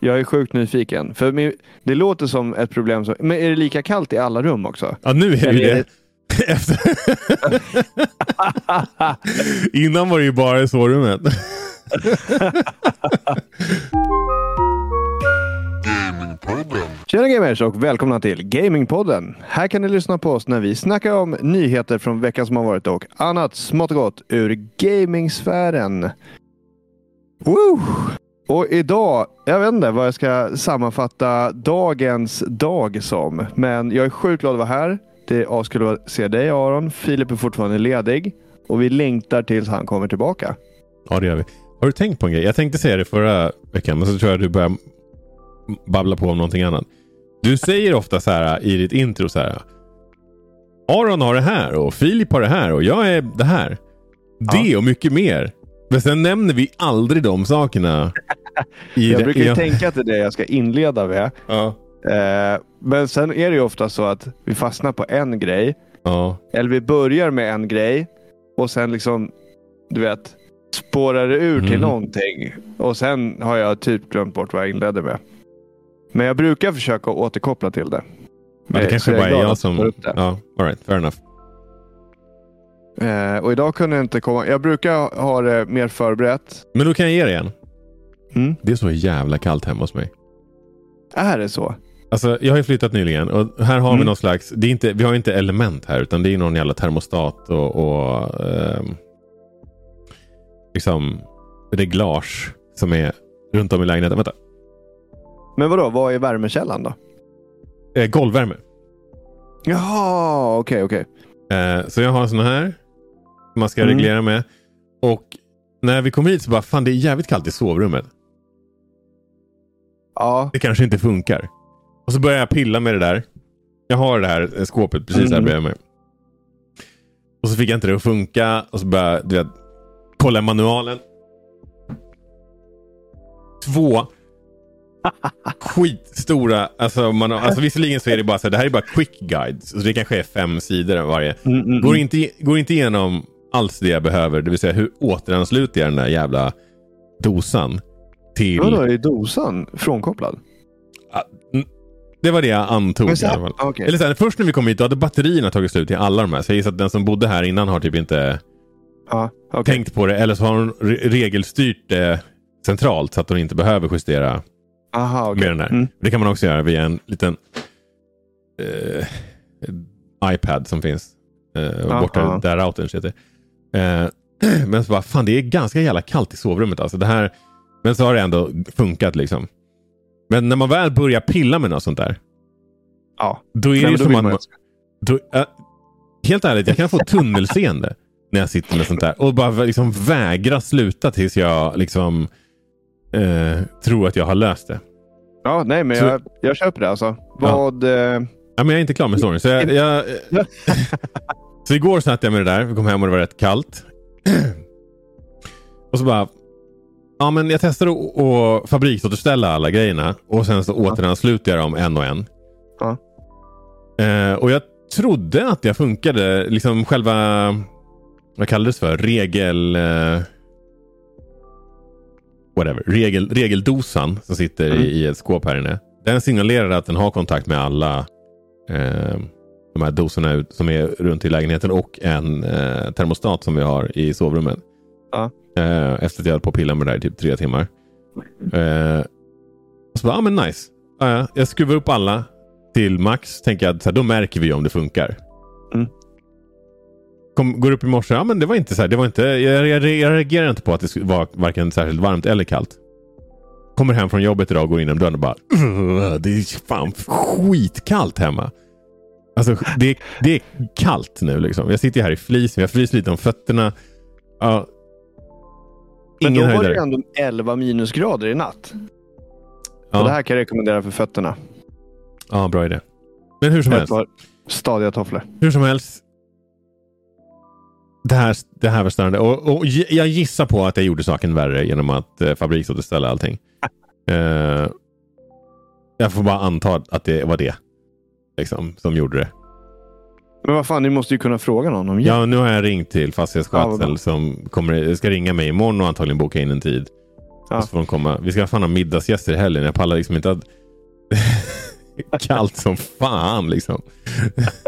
Jag är sjukt nyfiken. För min, det låter som ett problem. Som, men är det lika kallt i alla rum också? Ja, nu är det är det. Efter... Innan var det ju bara i sovrummet. Tjena gamers och välkomna till Gamingpodden. Här kan ni lyssna på oss när vi snackar om nyheter från veckan som har varit och annat smått och gott ur gamingsfären. Woo! Och idag, jag vet inte vad jag ska sammanfatta dagens dag som. Men jag är sjukt glad att vara här. Det är askul att se dig Aron. Filip är fortfarande ledig. Och vi längtar tills han kommer tillbaka. Ja, det gör vi. Har du tänkt på en grej? Jag tänkte säga det förra veckan, men så tror jag du börjar babbla på om någonting annat. Du säger ofta så här i ditt intro så här. Aron har det här och Filip har det här och jag är det här. Det och mycket mer. Men sen nämner vi aldrig de sakerna. Jag brukar ju tänka att det är det jag ska inleda med. Ja. Eh, men sen är det ju ofta så att vi fastnar på en grej. Ja. Eller vi börjar med en grej och sen liksom, du vet, spårar det ur till Mm. någonting. Och sen har jag typ glömt bort vad jag inledde med. Men jag brukar försöka återkoppla till det. Men det Eh, kanske bara är jag som... Ja, all right, fair enough. Eh, och idag kunde jag inte komma. Jag brukar ha det mer förberett. Men då kan jag ge det igen. Mm. Det är så jävla kallt hemma hos mig. Är det så? Alltså, jag har ju flyttat nyligen och här har vi Mm. någon slags... Det är inte, vi har inte element här utan det är någon jävla termostat och, och ehm, liksom reglage som är runt om i lägenheten. Vänta. Men vadå, vad är värmekällan då? Eh, golvvärme. Jaha, okej, okej. Eh, så jag har en sån här. som Man ska Mm. reglera med. Och när vi kom hit så bara, fan det är jävligt kallt i sovrummet. Ja, Det kanske inte funkar. Och så börjar jag pilla med det där. Jag har det här skåpet precis här Mm. bredvid mig. Och så fick jag inte det att funka. Och så började jag du vet, kolla manualen. Två skitstora, alltså, man, alltså visserligen så är det bara så här, det här är bara quick guides. Så det kanske är fem sidor varje. Mm, mm, Går mm. inte, går inte igenom alls det jag behöver. Det vill säga hur återansluter jag den där jävla dosan till... Vadå, är dosan frånkopplad? Det var det jag antog. Så- fall. okej. Eller så här, först när vi kom hit då hade batterierna tagit slut i alla de här. Så jag gissar att den som bodde här innan har typ inte Ja, okej. tänkt på det. Eller så har hon re- regelstyrt det centralt så att hon inte behöver justera Aha, okej. med den där. Mm. Det kan man också göra via en liten eh, iPad som finns. Eh, Ja, borta ja. där routern sitter. Eh, men så bara, fan det är ganska jävla kallt i sovrummet. Alltså, det här, men så har det ändå funkat liksom. Men när man väl börjar pilla med något sånt där. Ja. Då är Nej, det som att man då, äh, Helt ärligt, jag kan få tunnelseende när jag sitter med sånt där. Och bara liksom vägra sluta tills jag liksom eh, tror att jag har löst det. Ja, nej, men Så- jag, jag köper det alltså. Vad... Eh, Ja, men jag är inte klar med storyn. Så, jag, jag, så igår satt jag med det där. Vi kom hem och det var rätt kallt. och så bara... Ja, men jag testade att fabriksåterställa alla grejerna. Och sen så återansluter jag dem en och en. Ja. Eh, och jag trodde att det funkade. Liksom själva... Vad kallades det för? Regel... Eh, whatever. Regel, regeldosan som sitter Mm. i, ett skåp här inne. Den signalerar att den har kontakt med alla eh, de här doserna ut, som är runt i lägenheten och en eh, termostat som vi har i sovrummet. Ja. Eh, efter att jag höll på att pilla med det där i typ tre timmar. Eh, och så bara, ah, men nice. Ja. jag skruvar upp alla till max. Tänker jag, att så här, då märker vi om det funkar. Mm. Kom, går upp i morse, ja men det var inte så här, det var inte, jag, jag, jag reagerar inte på att det vara varken särskilt varmt eller kallt. Kommer hem från jobbet idag och går in genom dörren och bara "Ugh, Det är fan skitkallt hemma. Alltså det, det är kallt nu liksom. Jag sitter här i flis, jag fryser lite om fötterna. Ja. Men Ingen då var det höjdare. ändå 11 minusgrader i natt. Ja. Och det här kan jag rekommendera för fötterna. ja, bra idé. Men hur som helst. stadiga tofflor. Hur som helst. Det här, det här var störande. Och, och jag gissar på att jag gjorde saken värre genom att eh, fabriksåterställa allting. Eh, jag får bara anta att det var det. Liksom, som gjorde det. Men vad fan, ni måste ju kunna fråga någon om hjälp. Ja, nu har jag ringt till Ja, fastighetsskötsel bra. som kommer, ska ringa mig imorgon och antagligen boka in en tid. Ja. Så får de komma. Vi ska fan ha middagsgäster i helgen. Jag pallar liksom inte att... Kallt som fan liksom.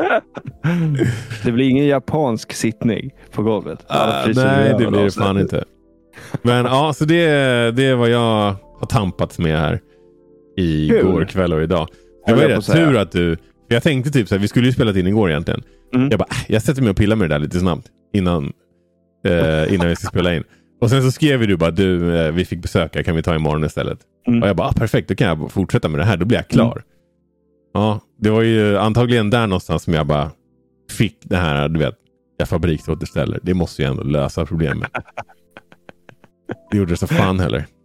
Det blir ingen japansk sittning på golvet. Fryser nej, det blir det fan inte. Men ja, så det, det är vad jag har tampats med här. Igår kväll och idag. Det var ju rätt tur att du... Jag tänkte typ så här, vi skulle ju spelat in igår egentligen. Mm. Jag bara, äh, jag sätter mig och pillar med det där lite snabbt. Innan, eh, innan vi ska spela in. Och sen så skrev du bara, du, eh, vi fick besöka, kan vi ta imorgon istället? Mm. Och jag bara, ah, perfekt, då kan jag fortsätta med det här, då blir jag klar. Ja, det var ju antagligen där någonstans som jag bara fick det här, du vet, jag fabriksåterställer. Det måste ju ändå lösa problemet. Det gjorde det så fan heller.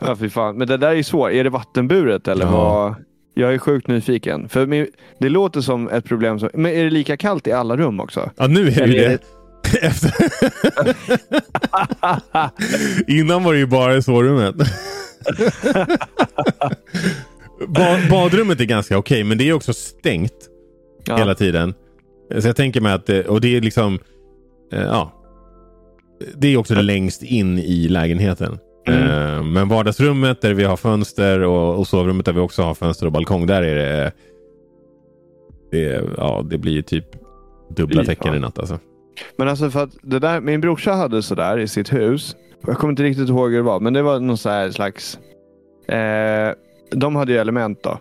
Ja, fy fan. Men det där är ju svårt. Är det vattenburet eller Ja. vad? Jag är sjukt nyfiken. För min, det låter som ett problem. Som, men är det lika kallt i alla rum också? Ja, nu är det ju det. Efter... Innan var det ju bara i sovrummet. ba badrummet är ganska okej, men det är också stängt Ja. hela tiden. Så jag tänker mig att, det- och det är liksom, eh, ja. Det är också längst in i lägenheten. Mm. Eh, Men vardagsrummet där vi har fönster och, och sovrummet där vi också har fönster och balkong, där är det, det, ja, det blir typ dubbla fan. i natt alltså. Men alltså för att det där, min brorsa hade sådär i sitt hus. Jag kommer inte riktigt ihåg hur det var, men det var någon så här slags... Eh, de hade ju element då.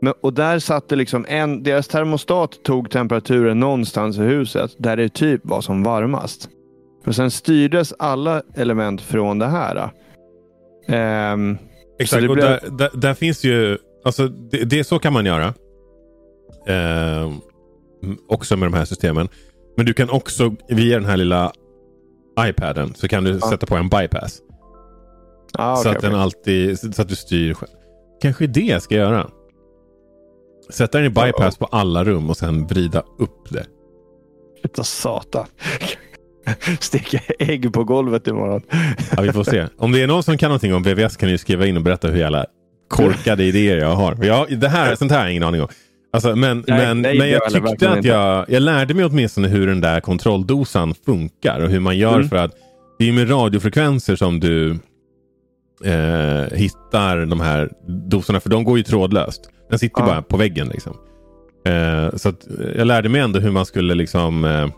Men, och där satt det liksom en, deras termostat tog temperaturen någonstans i huset där det typ var som varmast. Och sen styrdes alla element från det här. Ehm, Exakt, det och blev- där, där, där finns ju, alltså det, det så kan man göra. Mm, också med de här systemen. Men du kan också via den här lilla iPaden så kan du Ja. sätta på en bypass. ah, så okej, att den alltid, så att du styr själv. Kanske det jag ska göra. Sätta den i bypass på alla rum och sen vrida upp det. Utav satan. Steka ägg på golvet imorgon. Ja, vi får se. Om det är någon som kan någonting om VVS kan ni skriva in och berätta hur jävla korkade idéer jag har. Jag, det här, sånt här har jag ingen aning om. Alltså, men, Nej, men, nej, men jag tyckte att jag, jag lärde mig åtminstone hur den där kontrolldosan funkar och hur man gör Mm. för att det är med radiofrekvenser som du eh, hittar de här dosorna. För de går ju trådlöst. Den sitter Ja. bara på väggen. Liksom. Eh, så jag lärde mig ändå hur man skulle liksom, eh,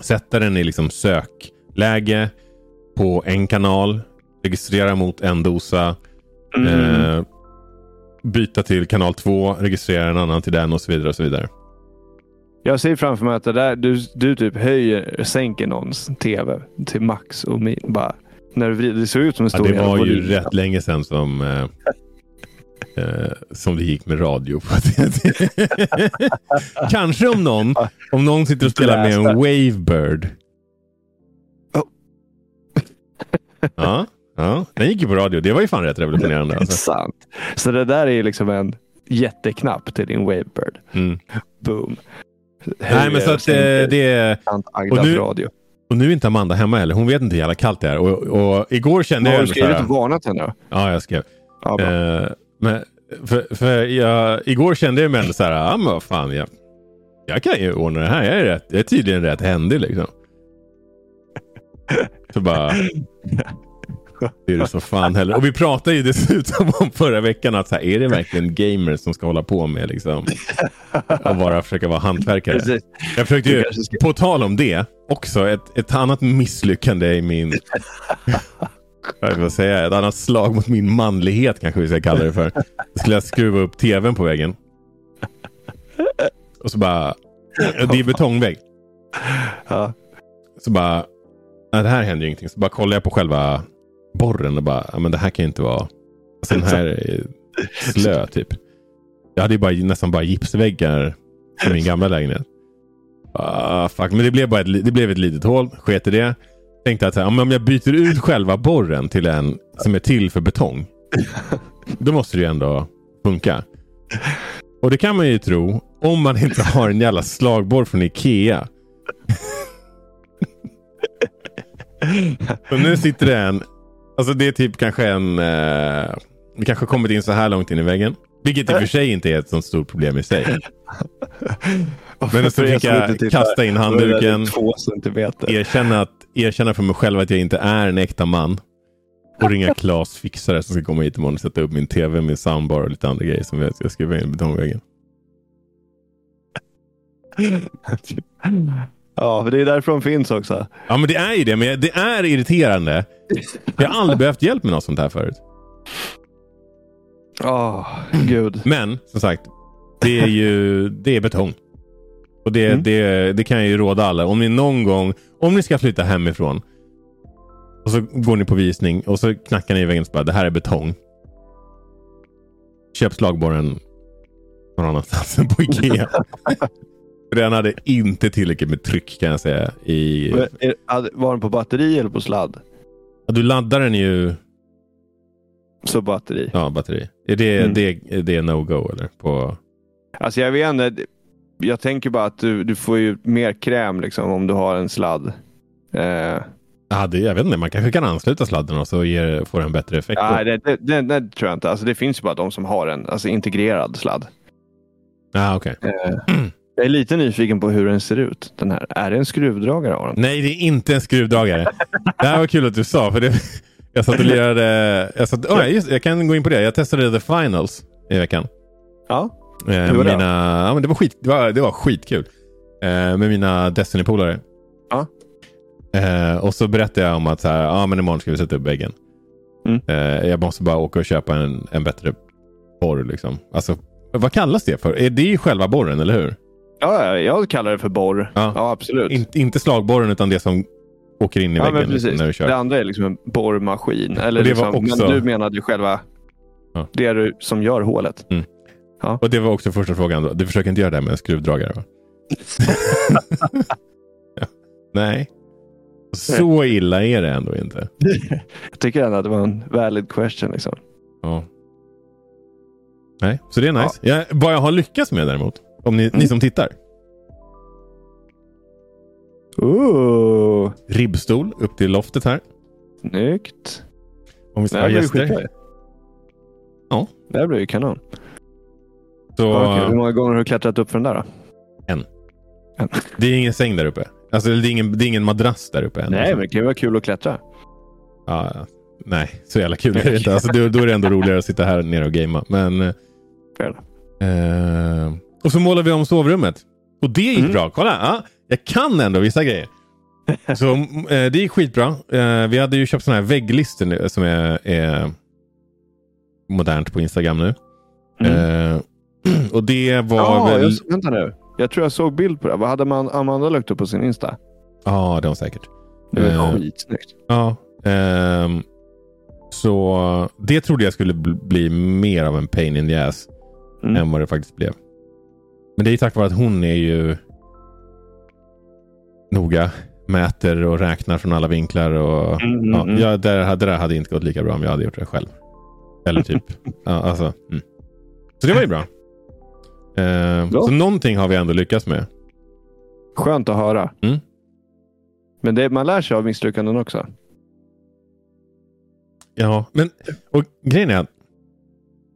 sätta den i liksom, sökläge på en kanal. Registrera mot en dosa. Mm. Eh, byta till kanal 2, registrera en annan till den och så vidare. och så vidare. Jag ser framför mig att det där, du, du typ höjer, sänker någons tv till max och min, bara när du vrider, det ser ut som en Ja, stor det jävla var ju volym. rätt länge sedan som, eh, eh, som det gick med radio. Kanske om någon, om någon sitter och spelar med en Wavebird. Oh. Ja, ja, den gick ju på radio. Det var ju fan rätt revolutionerande. Alltså. Sant. Så det där är ju liksom en jätteknapp till din Wavebird. Mm. Boom. Nej, men så att eh, det är... Och nu- radio. Och nu är inte Amanda hemma heller. Hon vet inte hur jävla kallt det är. Och, och igår kände Har jag du så här- skrivit och varnat henne? Ja, jag skrev. Ja. Eh, men för, för jag, igår kände jag mig ändå så här, ja men vad fan, jag, jag kan ju ordna det här. Jag är, rätt, jag är tydligen rätt händig liksom. Så bara, det är det så fan heller. Och vi pratade ju dessutom om förra veckan att så här, är det verkligen gamers som ska hålla på med liksom och bara försöka vara hantverkare. Precis. Jag försökte ju, på tal om det, också ett, ett annat misslyckande i min... Jag vill säga, ett annat slag mot min manlighet kanske vi ska kalla det för. Då skulle jag skruva upp tvn på väggen. Och så bara... Det är betongvägg. Ja. Så bara... Nej, det här händer ju ingenting. Så bara kollar jag på själva borren och bara, men det här kan ju inte vara... Alltså den här är slö typ. Jag hade ju bara, nästan bara gipsväggar i min gamla lägenhet. Ah, fuck. Men det blev, bara ett, det blev ett litet hål. Sket i det. Tänkte att om jag byter ut själva borren till en som är till för betong. Då måste det ju ändå funka. Och det kan man ju tro om man inte har en jävla slagborr från Ikea. Så nu sitter det en, alltså det är typ kanske en, eh, vi kanske har kommit in så här långt in i väggen. Vilket i och för sig inte är ett sånt stort problem i sig. Men så fick jag tittar, kasta in det handduken. Erkänna, att, erkänna för mig själv att jag inte är en äkta man. och ringa Klas fixare som ska komma hit imorgon och sätta upp min tv, min soundbar och lite andra grejer som jag ska skriva in i betongväggen. Ja, för det är därför de finns också. Ja, men det är ju det. Men det är irriterande. Jag har aldrig behövt hjälp med något sånt här förut. Åh, gud. Men som sagt, det är ju det är betong. Och det, Mm. det, det kan jag ju råda alla. Om ni någon gång, om ni ska flytta hemifrån och så går ni på visning och så knackar ni i väggen och bara, det här är betong. Köp slagborren någon annanstans än på Ikea. För den hade inte tillräckligt med tryck kan jag säga. I, Var den på batteri eller på sladd? Ja, du laddar den ju, Så batteri. ja batteri. Är det, Mm. det, är det no-go eller? På, Alltså jag vet inte. Jag tänker bara att du, du får ju mer kräm liksom om du har en sladd. Eh, ja, det, jag vet inte, man kanske kan ansluta sladden och så ger, får den bättre effekt. nej, det, det, det, det tror jag inte. Alltså det finns ju bara de som har en alltså integrerad sladd. Ja, okej. Eh, jag är lite nyfiken på hur den ser ut. Den här. Är det en skruvdragare Aron? Nej, det är inte en skruvdragare. det här var kul att du sa. För det, jag satt och lirade... Jag, satt, oh, just, jag kan gå in på det. Jag testade The Finals i veckan. Ja. Eh, Hur var det? mina, ja, men det, var skit, det, var, det var skitkul. Eh, med mina Destiny-polare. Ja. Eh, och så berättade jag om att så här, ja, men imorgon ska vi sätta upp väggen. Mm. Eh, jag måste bara åka och köpa en, en bättre borr. Liksom. Alltså, vad kallas det för? Är det ju själva borren, eller hur? Ja, jag kallar det för borr. Ja. Ja, absolut. In, inte slagborren, utan det som åker in i ja, väggen men liksom, precis. när du kör. Det andra är liksom en borrmaskin. Eller liksom, också- Men du menade ju själva Ja. det du, som gör hålet. Och det var också första frågan. Då. Du försöker inte göra det här med en skruvdragare va? ja. Nej. Så illa är det ändå inte. Jag tycker ändå att det var en valid question. Liksom. Ja. Nej, så det är nice. Jag, vad jag har lyckats med däremot. Om ni, ni som tittar. Ooh, Ribbstol upp till loftet här. snyggt. Om vi ska ha gäster. Ja. Det här blir ju kanon. Så okej. Hur många gånger har du klättrat upp för den där då? det är ingen säng där uppe. Alltså det är ingen, det är ingen madrass där uppe än. Nej, men det kan ju vara kul att klättra. Ja, nej, så jävla kul är det inte. Alltså, då, då är det ändå roligare att sitta här nere och gamea. Men, eh, eh, och så målar vi om sovrummet. Och det gick Mm. bra. Kolla, ja, jag kan ändå vissa grejer. Så eh, det gick skitbra. Eh, vi hade ju köpt sådana här vägglistor nu, som är, är modernt på Instagram nu. Mm. Eh, och det var Ja, väl... jag, vänta nu. Jag tror jag såg bild på det. Vad hade man, Amanda lagt upp på sin Insta? Ja, det var säkert. Det var Eh, skitsnyggt. Ja. ehm, så det trodde jag skulle bl- bli mer av en pain in the ass Mm. än vad det faktiskt blev. Men det är tack vare att hon är ju noga, mäter och räknar från alla vinklar. Och, Mm, ja, mm, jag, där, det där hade inte gått lika bra om jag hade gjort det själv. Eller typ. ja, alltså, mm. Så det var ju bra. Bra. Så någonting har vi ändå lyckats med. Skönt att höra. Mm. Men det, man lär sig av misslyckanden också. Ja, men och grejen är att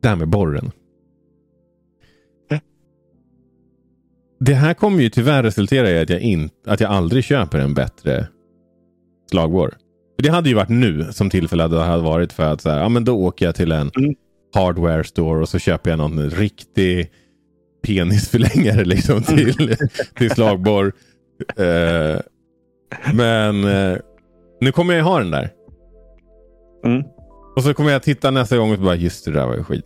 det här med borren. Det här kommer ju tyvärr resultera i att jag, in, att jag aldrig köper en bättre slagborr. För Det hade ju varit nu som tillfället hade varit för att så här, ja, men då åker jag till en Mm. hardware store och så köper jag någon riktig penisförlängare liksom till, till slagborr. Eh, men eh, nu kommer jag ha den där. Mm. Och så kommer jag titta nästa gång och bara just det där var ju skit.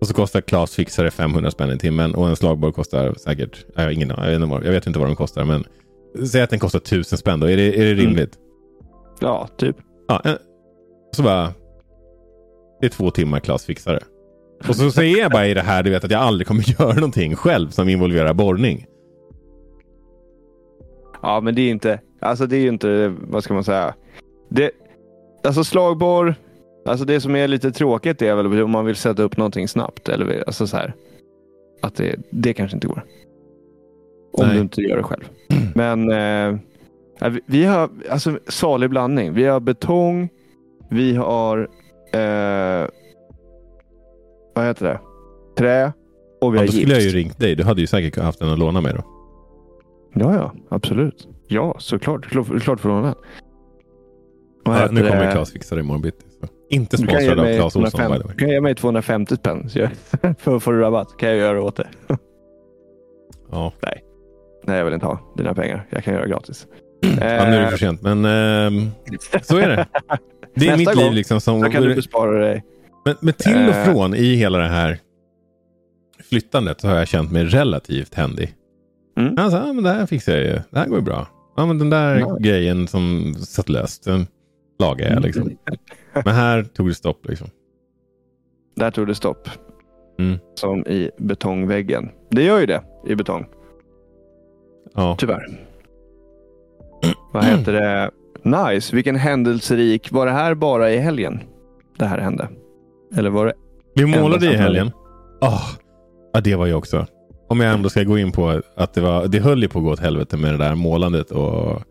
Och så kostar Klas fixare 500 spänn i timmen och en slagborr kostar säkert, jag, har ingen, jag, vet inte vad, jag vet inte vad de kostar men säg att den kostar 1000 spänn då. Är det, är det rimligt? Ja, typ. Ja, en, så bara, det är två timmar Klas fixare. Och så säger jag bara i det här, du vet att jag aldrig kommer göra någonting själv som involverar borrning. Ja, men det är inte, alltså det är ju inte, vad ska man säga? Det, alltså slagborr, alltså det som är lite tråkigt är väl om man vill sätta upp någonting snabbt. Eller alltså så här, att det, det kanske inte går. Om Nej. du inte gör det själv. Men eh, vi har alltså salig blandning. Vi har betong, vi har eh, vad heter det? Trä och vi Ja, har då gips. skulle jag ju ringt dig. Du hade ju säkert haft en att låna med då. Ja, ja, absolut. Ja, såklart. Klart, för. Vad Ja, nu kommer det? Klas fixa det imorgon bitti. så. Inte sponsrad av mig Clas Ohlson by 250, the way. du kan ge mig 250 spänn så jag, för att få rabatt. kan jag göra åt det. Ja. Nej, jag vill inte ha dina pengar. Jag kan göra gratis. ja, nu är det Eh, för sent. Men ehm, så är det. Det är Nästa mitt liv liksom. Som, Då kan du bespara dig. Men, men till och Eh. från i hela det här flyttandet så har jag känt mig relativt händig. Mm. Alltså, ja, men det här fixar jag ju. Det här går ju bra. Ja, men den där Ja. grejen som satt löst, den lagar jag liksom. Men här tog det stopp liksom. Där tog det stopp. Mm. Som i betongväggen. Det gör ju det i betong. Ja. Tyvärr. Vad heter det? Nice. Vilken händelserik. Var det här bara i helgen det här hände? Eller var det? Vi målade i helgen. Ah, ja, det var jag också. Om jag ändå ska gå in på att det var, det höll ju på att gå åt helvete med det där målandet och...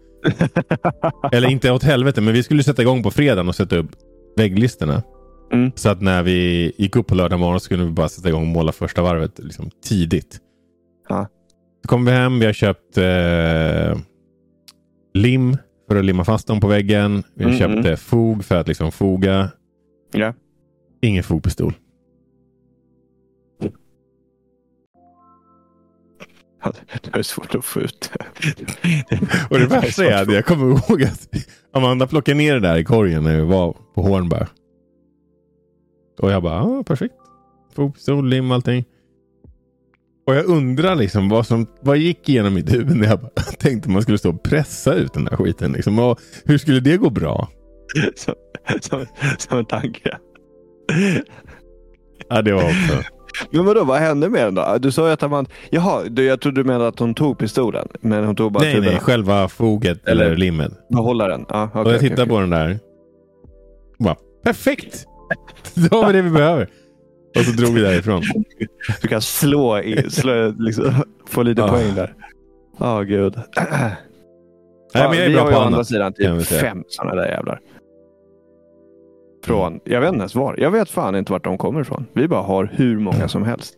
Eller inte åt helvete, men vi skulle sätta igång på fredagen och sätta upp vägglistorna. Mm. Så att när vi gick upp på lördag morgon så skulle vi bara sätta igång och måla första varvet liksom, tidigt. Ja. Så kom vi hem, vi har köpt eh, lim för att limma fast dem på väggen. Vi har Mm, köpt mm. eh, fog för att liksom foga. Ja. Ingen fogpistol. Ja, Det är svårt att få ut. Och det värsta är att jag kommer ihåg att Amanda plockade ner det där i korgen när vi var på Hornberg. Och jag bara, ja perfekt. Fogpistol, lim, allting. Och jag undrar liksom vad som vad gick igenom mitt huvud när jag bara tänkte man skulle stå och pressa ut den där skiten. Liksom. Och hur skulle det gå bra? som, som, som en tanke. Ja, det var också. Men vadå, vad hände med den då? Du sa ju att man... Jaha, du, jag trodde du menade att hon tog pistolen. Men hon tog bara nej, nej, själva foget eller, Eller- limmet. Behållaren. Ja, okej, och jag tittar okej. på den där. Bara, perfekt! Då har vi det vi behöver. Och så drog vi därifrån. Du kan slå, i, slå liksom, få lite Ja. poäng där. Ja, gud. Nej, men jag är vi bra har ju på å andra sidan typ fem sådana där jävlar. Från, jag vet inte ens var. Jag vet fan inte vart de kommer ifrån. Vi bara har hur många som helst.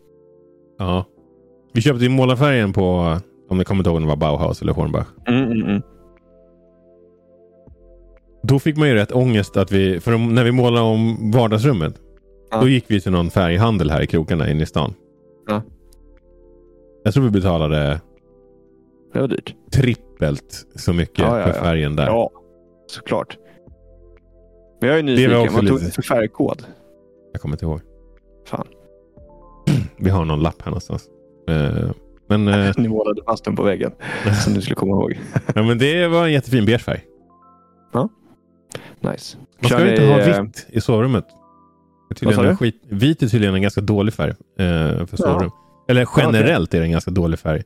Ja. Vi köpte ju målarfärgen på, om ni kommer inte ihåg om det var Bauhaus eller Hornbach. Mm, mm, mm. Då fick man ju rätt ångest att vi, för när vi målade om vardagsrummet. Ja. Då gick vi till någon färghandel här i krokarna inne i stan. Ja. Jag tror vi betalade Det var dyrt. trippelt så mycket Ja, ja, för färgen där. Ja, såklart. Men jag är nyfiken. Vad tog du för färgkod? Jag kommer inte ihåg. Fan. Vi har någon lapp här någonstans. Eh, Men, eh, Ni målade fast den på väggen. Som du skulle komma ihåg. ja, men det var en jättefin beige färg. Nice. Man Kör ska ju inte ni, ha eh, vitt i sovrummet. Tydligen skit, vit är tydligen en ganska dålig färg eh, för sovrum. Eller generellt är det en ganska dålig färg.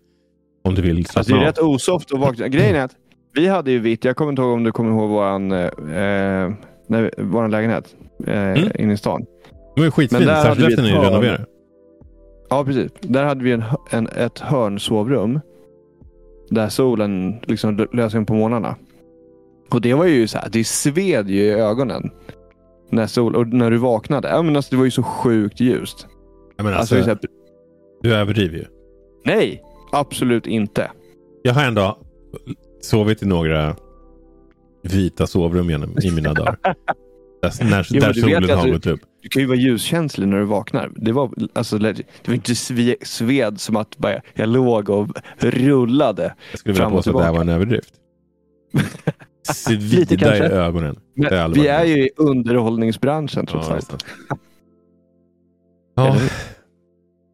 Om du vill Alltså, det är rätt osoft att vakna. Grejen är att vi hade ju vitt. Jag kommer inte ihåg om du kommer ihåg våran, eh, när, våran lägenhet eh, Mm. inne i stan. Det var ju Men hade särskilt efter ni renoverade. Ja, precis. Där hade vi en, en, ett hörnsovrum. Där solen liksom lö- lös in på morgnarna. Och det var ju så här, det sved ju i ögonen. När sol, och när du vaknade. Ja, men alltså, det var ju så sjukt ljust. Jag menar, Alltså, alltså, så här, du överdriver ju. nej, absolut inte. Jag har ändå sovit i några vita sovrum genom, i mina dagar. Där, när, Jo, där solen har gått upp. Du kan ju vara ljuskänslig när du vaknar. Det var, alltså, det var inte sve, sved som att bara, jag låg och rullade. Jag skulle vilja påstå att det här var en överdrift. Lite Svida i ögonen. Men vi är ju i underhållningsbranschen trots Ja, allt. just det. Ja,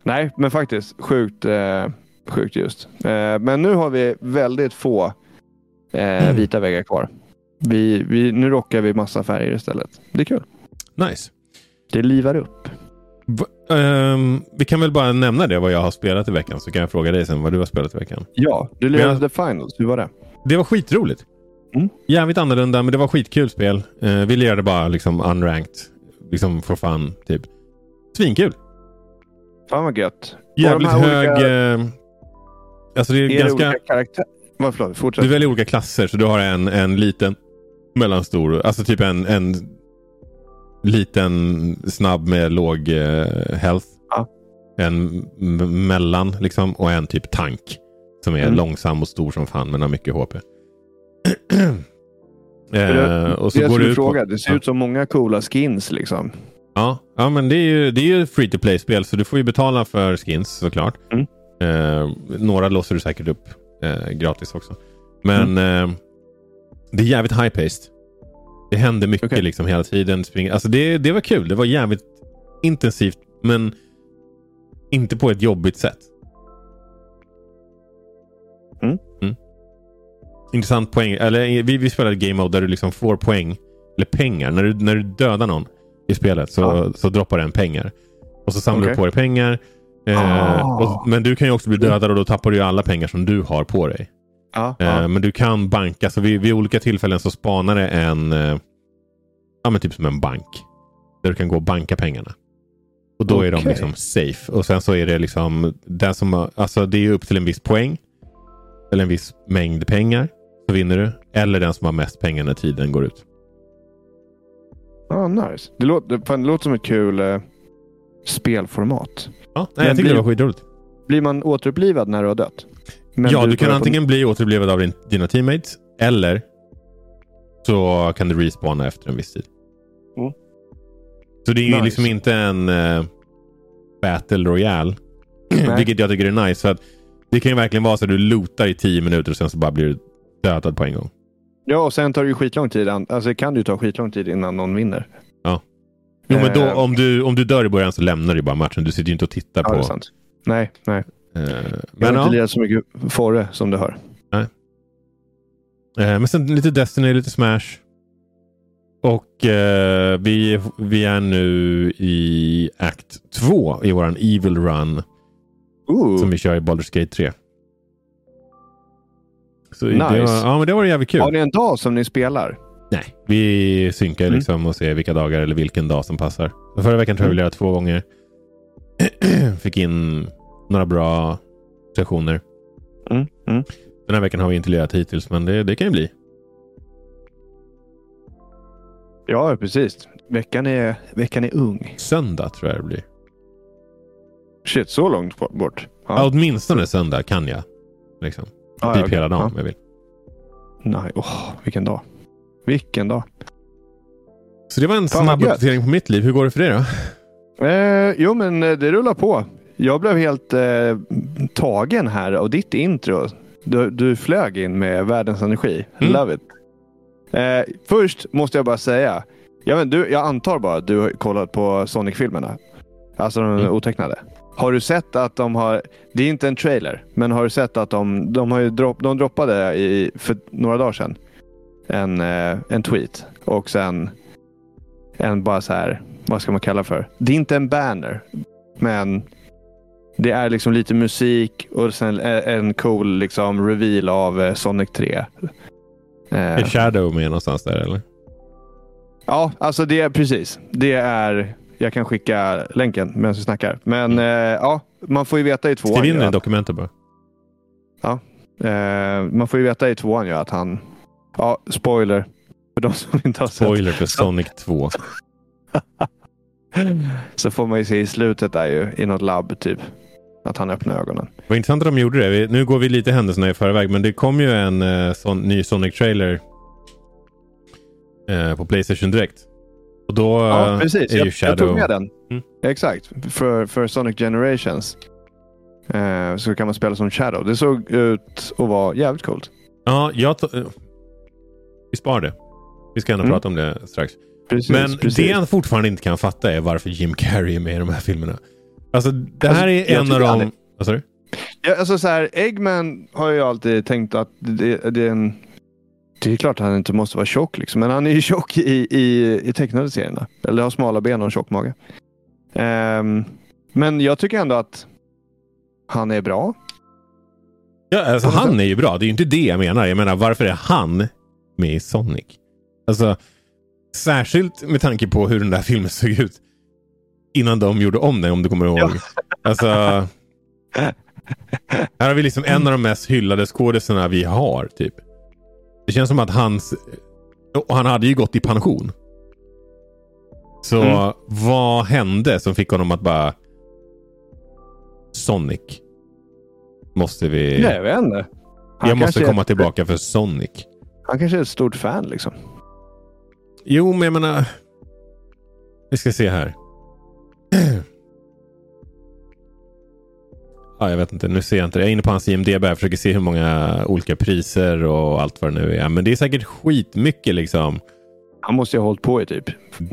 Nej, men faktiskt sjukt, eh, sjukt just. Eh, men nu har vi väldigt få eh, Mm. vita väggar kvar. Vi, vi, nu rockar vi massa färger istället. Det är kul. nice. Det livar upp. Va- ehm, vi kan väl bara nämna det vad jag har spelat i veckan så kan jag fråga dig sen vad du har spelat i veckan. Ja, du lirade jag- The Finals. Hur var det? Det var skitroligt. Mm. Jävligt annorlunda men det var skitkul spel. Eh, vi lirade bara liksom unranked. Liksom for fun typ. Svinkul. Fan vad gött. Jävligt hög... olika- eh, alltså det är, Är det ganska... olika? Vad, förlåt, fortsätt. Du väljer olika klasser så du har en, en liten, mellanstor, alltså typ en, en liten snabb med låg eh, health. Ja. En mellan liksom och en typ tank. Som är Mm. långsam och stor som fan men har mycket HP. Eh, och så det går det ut på- fråga. Det ser ut som många coola skins liksom. Ja, ja men det är ju, det är ju free to play-spel så du får ju betala för skins såklart. Mm. Eh, några låser du säkert upp eh, gratis också. Men Mm. Det är jävligt high-paced. Det händer mycket Okej. liksom hela tiden. Alltså det, det var kul. Det var jävligt intensivt men inte på ett jobbigt sätt. Mm. Intressant poäng. Eller, vi, vi spelade ett game mode där du liksom får poäng. Eller pengar. När du, när du dödar någon i spelet så, Ja. så droppar den pengar. Och så samlar du Okej. på dig pengar. Eh, Ah. och, men du kan ju också bli dödad och då tappar du alla pengar som du har på dig. Ja, Eh, ja. Men du kan banka. Så vid, vid olika tillfällen så spanar det en... Eh, ja men typ som en bank. Där du kan gå och banka pengarna. Och då är de liksom safe. Och sen så är det liksom... Den som, alltså det är upp till en viss poäng. Eller en viss mängd pengar. Så vinner du. Eller den som har mest pengar när tiden går ut. Ah, nice. Det låter, fan, det låter som ett kul eh, spelformat. Ja, nej, jag tyckte blir- det var skitroligt. Blir man återupplivad när du har dött? Men ja, du kan börjar på- antingen bli återupplivad av din, dina teammates. Eller så kan du respawna efter en viss tid. Mm. Så det är ju Nice. liksom inte en eh, Battle Royale. Vilket jag tycker är nice. För att det kan ju verkligen vara så att du lootar i tio minuter och sen så bara blir du dödad på en gång. Ja, och sen tar det ju skitlång tid. Alltså det kan ju ta skitlång tid innan någon vinner. Jo, men då, Eh. om, du, om du dör i början så lämnar du ju bara matchen. Du sitter ju inte och tittar Ja, på. det är sant. Nej, nej. Eh, Jag men, har ja, inte lirat så mycket Forre som du hör. eh, men sen lite Destiny, lite Smash. Och eh, vi, vi är nu i akt 2 i våran Evil Run. Ooh. Som vi kör i Baldur's Gate 3. Så det, Nice. var, ja, men det var jävligt kul. Har ni en dag som ni spelar? Nej, vi synkar Mm. liksom och ser vilka dagar eller vilken dag som passar. Förra veckan tror jag vi Mm. lirade två gånger. Fick in några bra sessioner. Mm. Mm. Den här veckan har vi inte lirat hittills, men det, det kan ju bli. Ja, precis. Veckan är, veckan är ung. Söndag tror jag det blir. Shit, så långt bort. Ja. åtminstone söndag kan jag. Liksom. Ja, typ okej. hela dagen Ja. om jag vill. Nej, åh, vilken dag. Vilken dag. Så det var en snabb uppdatering på mitt liv. Hur går det för dig då? Eh, jo, men eh, det rullar på. Jag blev helt eh, tagen här av ditt intro. Du, du flög in med världens energi. Mm. Love it. Eh, först måste jag bara säga. Jag, vet, du, jag antar bara att du har kollat på Sonic-filmerna. Alltså de Mm. otecknade. Har du sett att de har, det är inte en trailer, men har du sett att de, de, har ju dropp, de droppade i, för några dagar sedan en, eh, en tweet och sen en bara så här, vad ska man kalla för? Det är inte en banner, men det är liksom lite musik och sen en cool liksom reveal av eh, Sonic 3. Eh, Är Shadow med någonstans där eller? Ja, alltså det är precis. Det är, jag kan skicka länken medan vi snackar. Men eh, ja, man får ju veta i tvåan. Skriv in det i dokumentet bara. eh, man får ju veta i tvåan ju att han, ja, spoiler. För de som inte har sett. Spoiler för Sonic 2. Så får man ju se i slutet där ju, i något labb typ. Att han öppnar ögonen. Vad intressant att de gjorde det. Nu går vi lite händelserna i förväg, men det kom ju en eh, sån, ny Sonic-trailer eh, på Playstation direkt. Och då Ja, eh, precis. är ju Jag, Shadow... jag tog med den. Mm. Exakt. För, för Sonic Generations. Eh, så kan man spela som Shadow. Det såg ut att vara jävligt coolt. Ja, jag eh, vi sparar det. Vi ska ändå Mm. prata om det strax. Precis, Men precis. det han fortfarande inte kan fatta är varför Jim Carrey är med i de här filmerna. Alltså, det Alltså, här är jag en av de... Vad sa du? Ja, alltså så här, Eggman har jag alltid tänkt att det, det är en... Det är klart att han inte måste vara tjock, liksom, men han är ju tjock i, i, i tecknade serierna. Eller har smala ben och en tjock mage. Ehm, men jag tycker ändå att han är bra. Ja, alltså, han är ju bra. Det är ju inte det jag menar. Jag menar, varför är han med i Sonic? Alltså, särskilt med tanke på hur den där filmen såg ut innan de gjorde om den, om du kommer ihåg. Ja. Alltså, här har vi liksom en av de mest hyllade skådisarna vi har. typ. Det känns som att hans... Och han hade ju gått i pension. Så Mm. vad hände som fick honom att bara... Sonic. Måste vi... Nej, jag vet inte. Han jag måste är komma ett- tillbaka för Sonic. Han kanske är ett stort fan liksom. Jo, men jag menar... Vi ska se här. Ja, jag vet inte, nu ser jag inte det. Jag är inne på hans IMDB och försöker se hur många olika priser och allt vad det nu är. Men det är säkert skitmycket liksom. Han måste ju ha hållit på i typ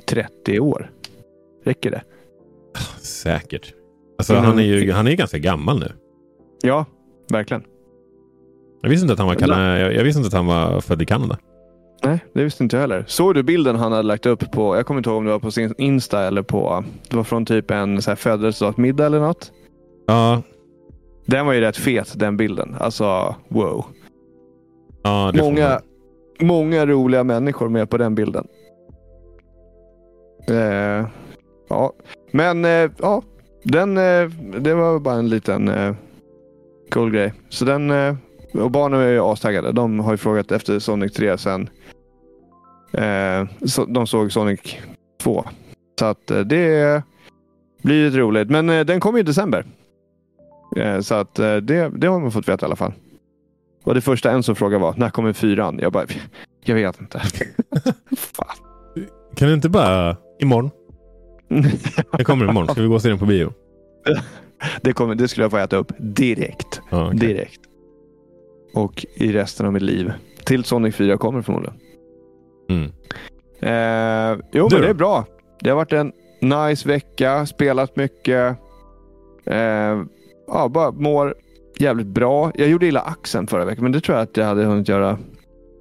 30 år. Räcker det? Säkert. Alltså, Innan- han är ju han är ganska gammal nu. Ja, verkligen. Jag visste inte att han var, jag, jag visste inte att han var född i Kanada. Nej, det visste inte jag heller. Såg du bilden han hade lagt upp på, jag kommer inte ihåg om det var på sin Insta eller på, det var från typ en så här födelsedagsmiddag eller något. Ja, Den var ju rätt fet den bilden. Alltså wow. ja det Många, många roliga människor med på den bilden. Eh, ja, men eh, ja, den, eh, det var bara en liten eh, cool grej. Så den, eh, och barnen är ju astaggade. De har ju frågat efter Sonic 3 sen eh, så, de såg Sonic 2. Så att eh, det blir lite roligt. Men eh, den kommer i december. Eh, så att eh, det, det har man fått veta i alla fall. Och det första en som frågade var, när kommer fyran? Jag bara, jag vet inte. Kan du inte bara... Imorgon. Jag kommer imorgon. Ska vi gå och se den på bio? det, kommer, det skulle jag få äta upp direkt. Ja, okej. Direkt. Och i resten av mitt liv. Till Sonic 4 kommer förmodligen. Mm. Eh, jo, Du men då? det är bra. Det har varit en nice vecka. Spelat mycket. Eh, ja, bara mår jävligt bra. Jag gjorde illa axeln förra veckan, men det tror jag att jag hade hunnit göra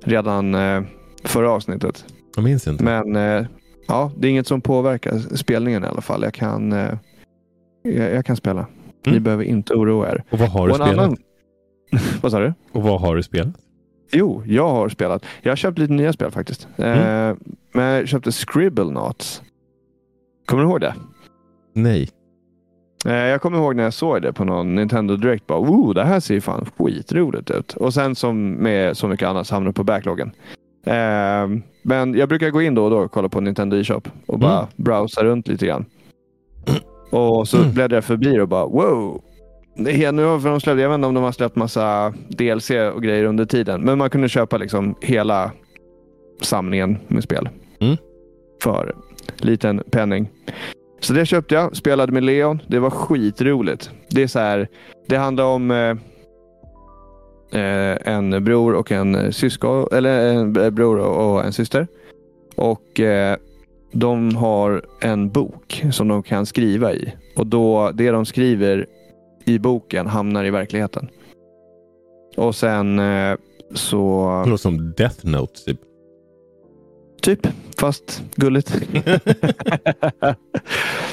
redan eh, förra avsnittet. Jag minns inte. Men eh, ja, det är inget som påverkar spelningen i alla fall. Jag kan, eh, jag, jag kan spela. Ni Mm. behöver inte oroa er. Och vad har du Och spelat? annan- Vad sa du? Och vad har du spelat? Jo, jag har spelat. Jag har köpt lite nya spel faktiskt. Mm. Eh, men jag köpte Scribblenauts. Kommer du ihåg det? Nej. Eh, jag kommer ihåg när jag såg det på någon Nintendo Direct. Bara, oh, det här ser ju fan skitroligt ut. Och sen som med så mycket annat hamnade på backloggen. Eh, men jag brukar gå in då och då och kolla på Nintendo eShop och bara Mm. browsa runt lite grann. Och så Mm. bläddrar jag förbi och bara wow. Är, nu har de släppt, jag vet inte om de har släppt massa DLC och grejer under tiden. Men man kunde köpa liksom hela samlingen med spel. Mm. För liten penning. Så det köpte jag. Spelade med Leon. Det var skitroligt. Det är så här. Det handlar om eh, eh, en bror och en syskon. Eller en eh, bror och en syster. Och eh, de har en bok som de kan skriva i. Och då det de skriver i boken hamnar i verkligheten. Och sen eh, så... Det låter som Death Note. Typ. Typ, fast gulligt.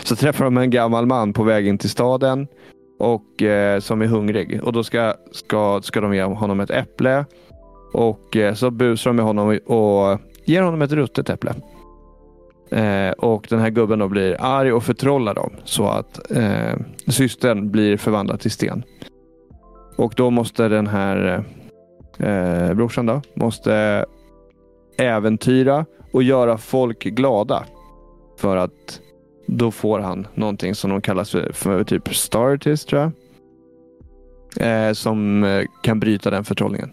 så träffar de en gammal man på väg in till staden och eh, som är hungrig. Och då ska, ska, ska de ge honom ett äpple. Och eh, så busar de med honom och ger honom ett ruttet äpple. Eh, och den här gubben då blir arg och förtrollar dem så att eh, systern blir förvandlad till sten. Och då måste den här eh, brorsan då, måste äventyra och göra folk glada. För att då får han någonting som de kallas för, för typ startist tror jag. Eh, som eh, kan bryta den förtrollningen.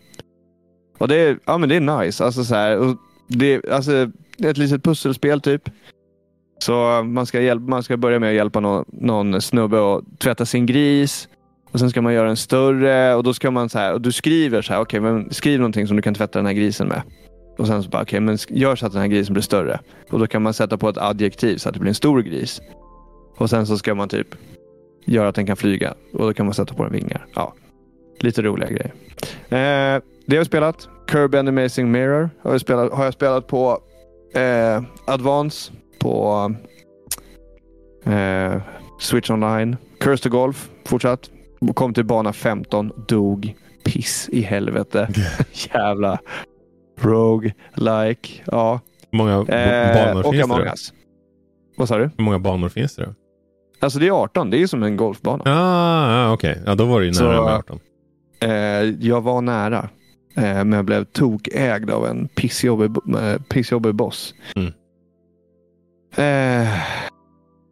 Och det är, ja, men det är nice. Alltså, så här, och det, alltså, det är ett litet pusselspel typ. Så eh, man ska, hjälpa, man ska börja med att hjälpa någon, någon snubbe att tvätta sin gris. Och Sen ska man göra en större och då ska man så här, och du skriver så här, okej men skriv någonting som du kan tvätta den här grisen med. Och sen så bara, okej men gör så att den här grisen blir större. Och då kan man sätta på ett adjektiv så att det blir en stor gris. Och sen så ska man typ göra att den kan flyga. Och då kan man sätta på den vingar. Ja, lite roliga grejer. Eh, det har jag spelat. Kirby and Amazing Mirror har jag spelat, har jag spelat på eh, Advance på eh, Switch Online. Curse to Golf fortsatt. Kom till bana 15, dog. Piss i helvete. Jävla Rogue like. Ja. Hur många Eh, banor och finns det? då? Us. Vad sa du? Hur många banor finns det då? Alltså det är 18. Det är som en golfbana. Ah, ah, okej. Ja, då var det ju Så- nära med 18. Eh, jag var nära. Eh, men jag blev tokägd av en pissjobbig, eh, pissjobbig boss. Mm. Eh,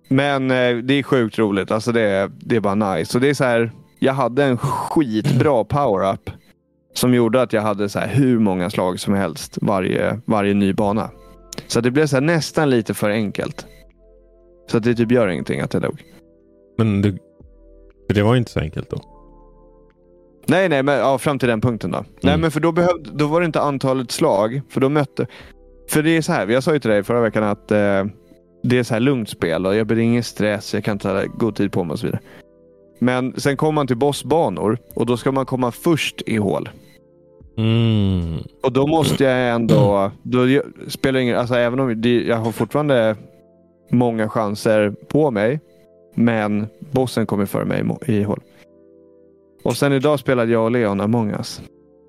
men det är sjukt roligt. Alltså det, är- det är bara nice. Så det är så här, jag hade en skitbra power-up. Som gjorde att jag hade så här hur många slag som helst varje, varje ny bana. Så det blev så nästan lite för enkelt. Så det typ gör ingenting att jag dog. Men du, för det var ju inte så enkelt då. Nej, nej, men ja, fram till den punkten då. Nej, men för då, behövde, då var det inte antalet slag. För då mötte... För det är så här, jag sa ju till dig förra veckan att eh, det är så här lugnt spel och jag blir ingen stress, jag kan ta god tid på mig och så vidare. Men sen kommer man till bossbanor och då ska man komma först i hål. Mm. Och då måste jag ändå... Då spelar ingen, alltså även om det, jag har fortfarande många chanser på mig. Men bossen kommer före mig i hål. Och sen idag spelade jag och Leon Among Us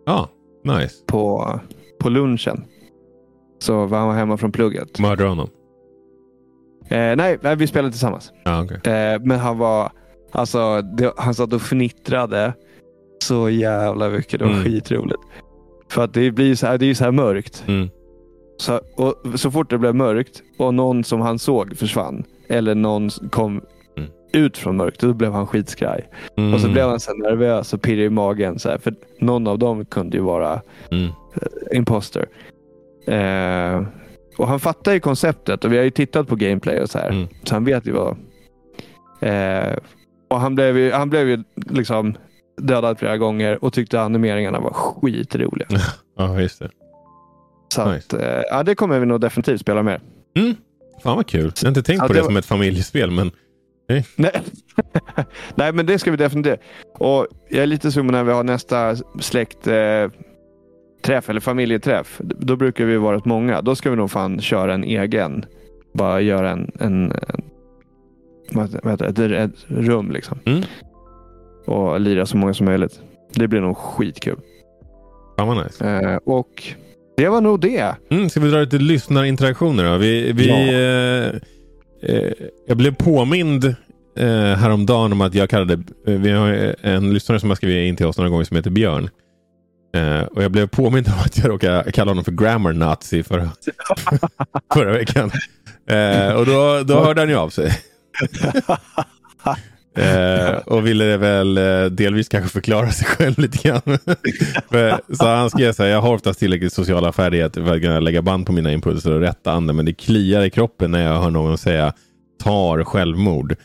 Ja, nice. på, på lunchen. Så var han var hemma från plugget. Mördar honom. Eh, nej, nej, vi spelade tillsammans. Ja, okej. Eh, men han var... Alltså, det, han satt och fnittrade så jävla mycket. Det var Mm. skitroligt. För att det blir så här, det är ju så här mörkt. Mm. Så, och, så fort det blev mörkt och någon som han såg försvann. Eller någon kom. Ut från mörkret. Då blev han skitskraj. Mm. Och så blev han så nervös och pirrig i magen. Så här, för någon av dem kunde ju vara Mm. imposter. Eh, och han fattar ju konceptet och vi har ju tittat på gameplay och så här. Mm. Så han vet ju vad... Eh, och han blev ju, han blev ju liksom dödad flera gånger och tyckte animeringarna var skitroliga. Ja, just det. Så Nice. att, eh, ja, det kommer vi nog definitivt spela mer. Mm. Fan vad kul. Jag har inte tänkt Ja, på det det var- som ett familjespel, men Nej. Nej, men det ska vi definitivt. Och jag är lite sugen när vi har nästa släkt eh, träff eller familjeträff. Då brukar vi vara rätt många. Då ska vi nog fan köra en egen. Bara göra en, en, en det? Ett, ett rum liksom. Mm. Och lira så många som möjligt. Det blir nog skitkul. fan vad nice. Eh, och det var nog det. Mm, ska vi dra lite lyssnarinteraktioner då? Vi, vi, Ja. eh, eh, jag blev påmind eh, häromdagen om att jag kallade... Eh, vi har eh, en lyssnare som har skrivit in till oss några gånger som heter Björn. Eh, och jag blev påmind om att jag råkade kalla honom för grammar nazi förra, förra veckan. Eh, och då, då hörde han ju av sig. Eh, och ville väl eh, delvis kanske förklara sig själv lite grann. För, så han skrev så här, jag har oftast tillräckligt sociala färdigheter för att kunna lägga band på mina impulser och rätta andra, men det kliar i kroppen när jag hör någon säga tar självmord.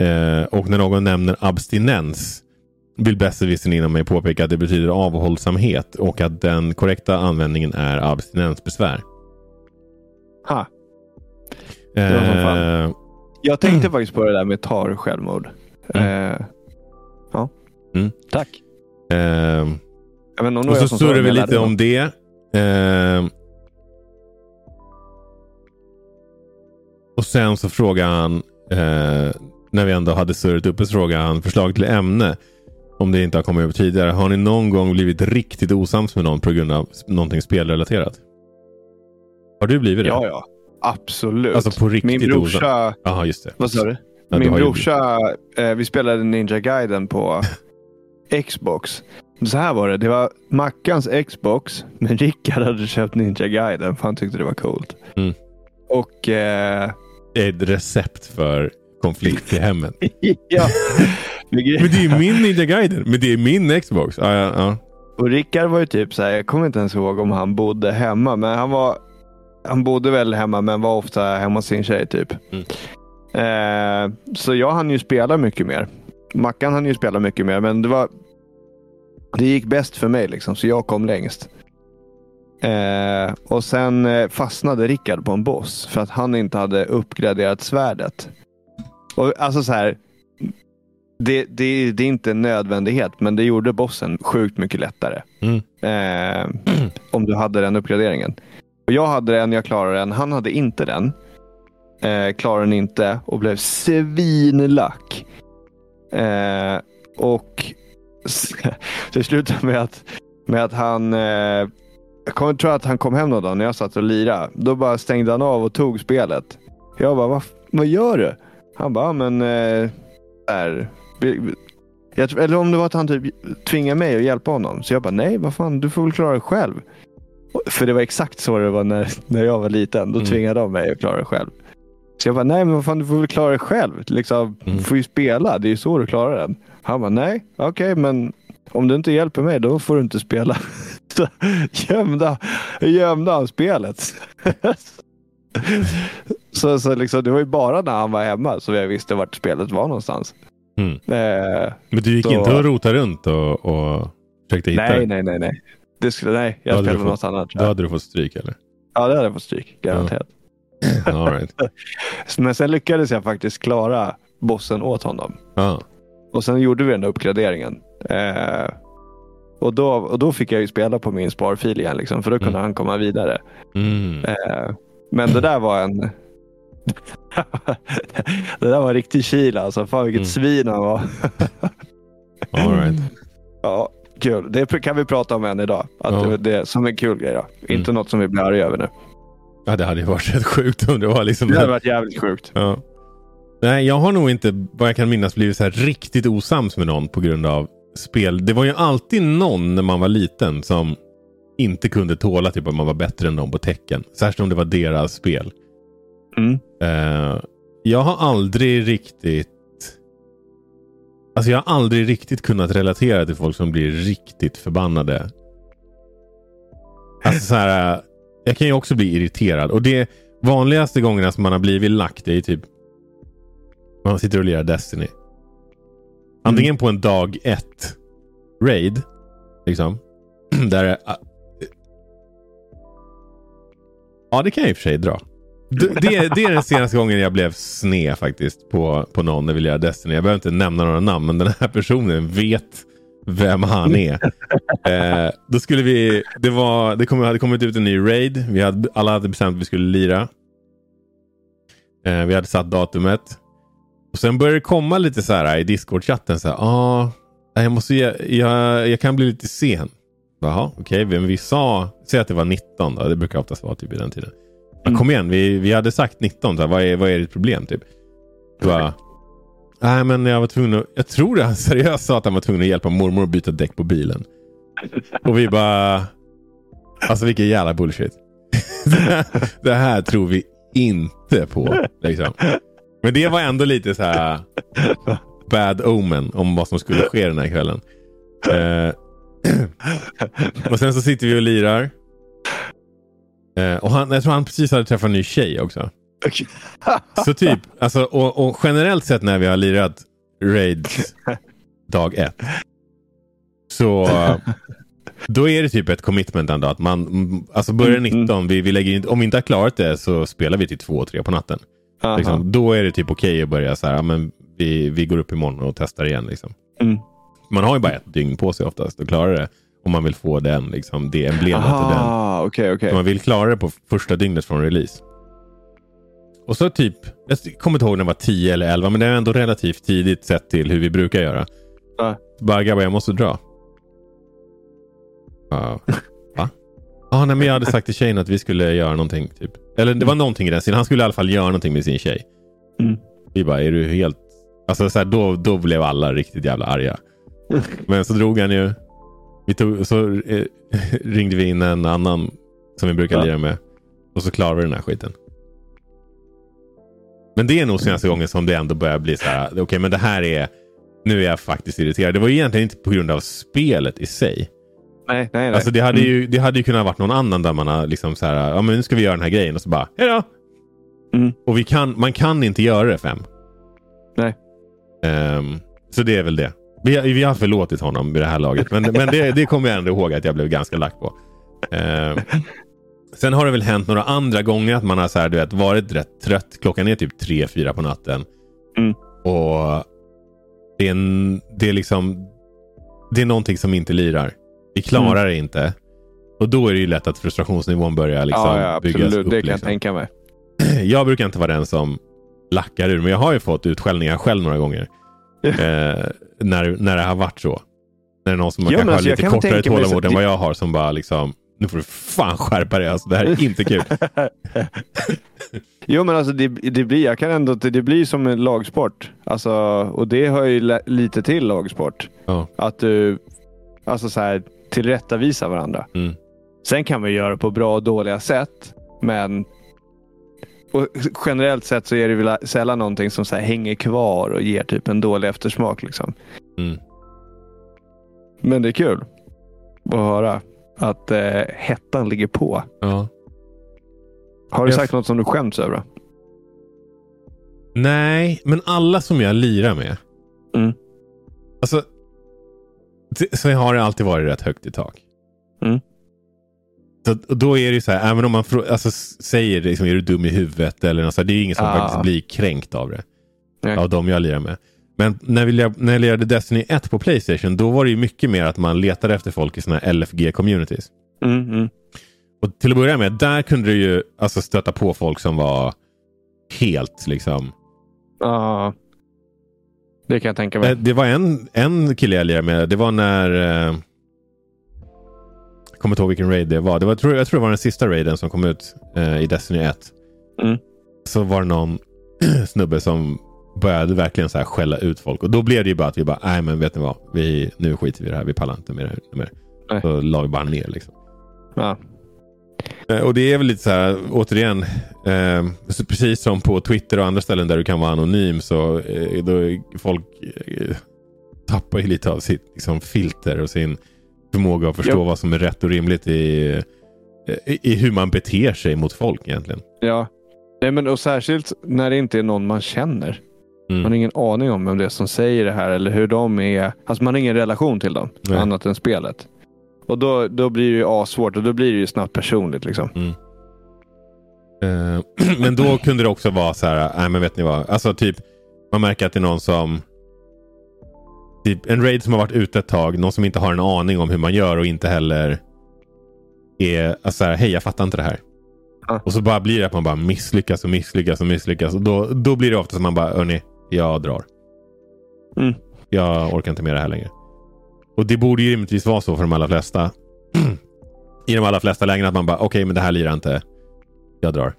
Eh, och när någon nämner abstinens vill besserwissern inom mig påpeka att det betyder avhållsamhet och att den korrekta användningen är abstinensbesvär. Ha. Eh, Jag tänkte faktiskt på det där med tar självmord. Mm. Eh, ja. Mm. Tack. eh, Jag vet Och så surrar vi lite om det. Eh, och sen så frågar han, eh, när vi ändå hade surrat uppe, så frågar han förslag till ämne. Om det inte har kommit upp tidigare. Har ni någon gång blivit riktigt osams med någon på grund av någonting spelrelaterat? Har du blivit det? Ja, ja. Absolut. Alltså på riktigt Min brorsa... Jaha, just det. Vad sa du? Ja, Min ju- brorsa, eh, vi spelade Ninja Gaiden på Xbox. Så här var det. Det var Mackans Xbox, men Rickard hade köpt Ninja Gaiden för han tyckte det var coolt. Mm. Och eh, Det är ett recept för konflikt i hemmet. ja. Men det är min Ninja Gaiden. Men det är min Xbox. Ja, ja, ja. Och Rickard var ju typ så här, jag kommer inte ens ihåg om han bodde hemma, men han var han bodde väl hemma men var ofta hemma hos sin tjej typ. Mm. Eh, så jag hann ju spela mycket mer. Mackan hann ju spela mycket mer, men det var det gick bäst för mig liksom, så jag kom längst. Eh, och sen eh, fastnade Rickard på en boss för att han inte hade uppgraderat svärdet. Och alltså så här, det, det, det är inte en nödvändighet, men det gjorde bossen sjukt mycket lättare. Mm. Eh, om du hade den uppgraderingen. Och jag hade den, jag klarade den. Han hade inte den. Eh, klarade den inte och blev svinlack. Eh, och det slutade med att, med att han eh, jag tror att han kom hem någon dag när jag satt och lirade. Då bara stängde han av och tog spelet. Jag bara, vad, vad gör du? Han bara, "Ja, men eh, där. Jag, eller om det var att han typ tvingade mig att hjälpa honom. Så jag bara, nej vad fan, du får väl klara det själv. För det var exakt så det var när, när jag var liten. Då Mm. tvingade de mig att klara det själv. Så jag bara, nej men vad fan, du får väl klara det själv. Liksom, Mm. Du får ju spela, det är ju så du klarar den. Han bara, nej, okej, men om du inte hjälper mig då får du inte spela. Så gömde, gömde han spelet. så, så liksom, det var ju bara när han var hemma som jag visste vart spelet var någonstans. Mm. Eh, Men du gick Så- inte och rotade runt och, och försökte hitta nej, nej, nej, nej. Det skulle, nej, Då jag spelade något annat. Då hade du fått stryk eller? Ja, det hade jag fått stryk. Garanterat. All right. Men sen lyckades jag faktiskt klara bossen åt honom. ja. Och sen gjorde vi den där uppgraderingen. Eh, och, då, och då fick jag ju spela på min sparfil igen. Liksom, för då kunde Mm. han komma vidare. Mm. Eh, men det där var en... det där var en riktig kil alltså. Fan vilket Mm. svin han var. All right. ja, kul. Det kan vi prata om än idag. Att Ja. det, det, som en kul grej. Då. Inte Mm. något som vi blir arga över nu. Ja, det hade ju varit rätt sjukt om det var liksom... Det hade varit jävligt sjukt. Ja. Nej, jag har nog inte, vad jag kan minnas, blivit så här riktigt osams med någon på grund av spel. Det var ju alltid någon när man var liten som inte kunde tåla typ att man var bättre än någon på tecken. Särskilt om det var deras spel. Mm. Eh, jag har aldrig riktigt... Alltså jag har aldrig riktigt kunnat relatera till folk som blir riktigt förbannade. Alltså så här, jag kan ju också bli irriterad. Och det vanligaste gångerna som man har blivit lack, det är typ man sitter och lirar Destiny. Antingen på en dag ett raid. Liksom. Där det- ah, Ja, det kan jag i och för sig dra. Det, det, är- det är den senaste gången jag blev sned faktiskt på, på någon när vi lirade Destiny. Jag behöver inte nämna några namn, men den här personen vet vem han är. eh, då skulle vi, det, var, det kom, hade kommit ut en ny raid. Vi hade, alla hade bestämt att vi skulle lira. Eh, vi hade satt datumet. Och Sen började det komma lite så här i Discord-chatten. Så här, ah, jag, måste, jag, jag, jag kan bli lite sen. Jaha, okej. men vi sa, säg att det var 19 då. Det brukar oftast vara typ i den tiden. Men Mm. kom igen, vi, vi hade sagt 19. Så här, vad, är, vad är ditt problem? Typ. Bara, Nej, men jag var tvungen att, Jag tror det han seriöst sa att han var tvungen att hjälpa mormor att byta däck på bilen. Och vi bara... Alltså vilken jävla bullshit. det, här, det här tror vi inte på. Liksom. Men det var ändå lite så här bad omen om vad som skulle ske den här kvällen. Eh, och sen så sitter vi och lirar. Eh, och han, jag tror han precis hade träffat en ny tjej också. Så typ, alltså, och, och generellt sett när vi har lirat raids dag ett. Så då är det typ ett commitment ändå. Att man, mm, alltså börjar Mm, 19, vi, vi lägger in, om vi inte har klarat det så spelar vi till två och tre på natten. Liksom, då är det typ okej att börja så här, ja, men vi, vi går upp imorgon och testar igen. Liksom. Mm. Man har ju bara ett dygn på sig oftast att klara det. Om man vill få den, liksom, det emblemet den Aha, okej, okej. så man vill klara det på första dygnet från release. Och så typ, jag kommer inte ihåg när det var 10 eller 11, men det är ändå relativt tidigt sett till hur vi brukar göra. Ja. Bara grabbar, jag måste dra. Ja. Va? Ah, nej, men jag hade sagt till tjejen att vi skulle göra någonting. Typ. Eller det var någonting i den stilen. Han skulle i alla fall göra någonting med sin tjej. Mm. Vi bara, är du helt... Alltså så här, då, då blev alla riktigt jävla arga. Men så drog han ju. Vi tog, så eh, ringde vi in en annan som vi brukar Ja. lira med. Och så klarade vi den här skiten. Men det är nog senaste gången som det ändå börjar bli så här. Okej, men det här är... Nu är jag faktiskt irriterad. Det var ju egentligen inte på grund av spelet i sig. Nej, nej, nej. Alltså det hade, Mm. ju, det hade ju kunnat varit någon annan där man har liksom så här. Ja men nu ska vi göra den här grejen och så bara. Hejdå! Mm. Och vi kan, man kan inte göra det fem. Nej. Ehm, så det är väl det. Vi, vi har förlåtit honom vid det här laget. Men, men det, det kommer jag ändå ihåg att jag blev ganska lack på. Ehm, sen har det väl hänt några andra gånger att man har så här, du vet, varit rätt trött. Klockan är typ tre fyra på natten. Mm. Och det är, en, det är liksom det är någonting som inte lirar. Vi klarar det inte. Och då är det ju lätt att frustrationsnivån börjar liksom ja, ja, byggas upp. Det kan jag liksom. tänka mig. Jag brukar inte vara den som lackar ur, men jag har ju fått utskällningar själv några gånger. eh, när, när det har varit så. När det är någon som Ja, kanske har alltså, jag lite kan kortare tålamod än vad jag har som bara liksom, nu får du fan skärpa dig. Alltså, det här är inte kul. Jo men alltså det, det blir, jag kan ändå, det blir som en lagsport. Alltså, och det hör ju lite till lagsport. Ja. Att du alltså så här, tillrättavisar varandra. Mm. Sen kan vi göra det på bra och dåliga sätt. Men och generellt sett så är det väl sällan någonting som så hänger kvar och ger typ en dålig eftersmak. Liksom. Mm. Men det är kul att höra att eh, hettan ligger på. Ja. Har du Jag- sagt något som du skämts över? Nej, men alla som jag lirar med. Mm. Alltså, så har det alltid varit rätt högt i tak. Mm. Så, och då är det ju så här, även om man alltså, säger liksom, är du dum i huvudet eller något så här, det är ju ingen som Ah. faktiskt blir kränkt av det. Nej. Av de jag lirar med. Men när, vi, när jag lirade Destiny 1 på Playstation, då var det ju mycket mer att man letade efter folk i såna här LFG-communities. Mm, mm. Och till att börja med, där kunde du ju alltså, stöta på folk som var helt liksom Ja. det kan jag tänka mig. Eh, Det var en, en kille jag lirade med. Det var när... Eh, jag kommer inte ihåg vilken raid det var. Det var jag, tror, jag tror det var den sista raiden som kom ut eh, i Destiny 1. Mm. Så var det någon snubbe som började verkligen så här skälla ut folk. Och då blev det ju bara att vi bara, nej men vet ni vad? Vi, nu skiter vi i det här. Vi pallar inte med det här mer. Nej. Så la vi bara ner liksom. Ja. Eh, Och det är väl lite så här, återigen, eh, precis som på Twitter och andra ställen där du kan vara anonym så eh, då folk eh, tappar ju lite av sitt liksom, filter och sin förmåga att förstå Jo. vad som är rätt och rimligt i, eh, i, i hur man beter sig mot folk egentligen. ja. Nej, men och särskilt när det inte är någon man känner. Mm. Man har ingen aning om vem det är som säger det här eller hur de är. Alltså man har ingen relation till dem Nej. annat än spelet. Och då, då blir det ju assvårt och då blir det ju snabbt personligt. Liksom. Eh, men då kunde det också vara så här, nej men vet ni vad, alltså typ man märker att det är någon som Typ en raid som har varit ute ett tag, någon som inte har en aning om hur man gör och inte heller är alltså så här, hej jag fattar inte det här. Och så bara blir det att man bara misslyckas och misslyckas och misslyckas. Och då, då blir det ofta som man bara, hörni, jag drar. Mm. Jag orkar inte med det här längre. Och det borde ju rimligtvis vara så för de allra flesta. I de allra flesta lägen att man bara, okej men det här lirar inte. Jag drar.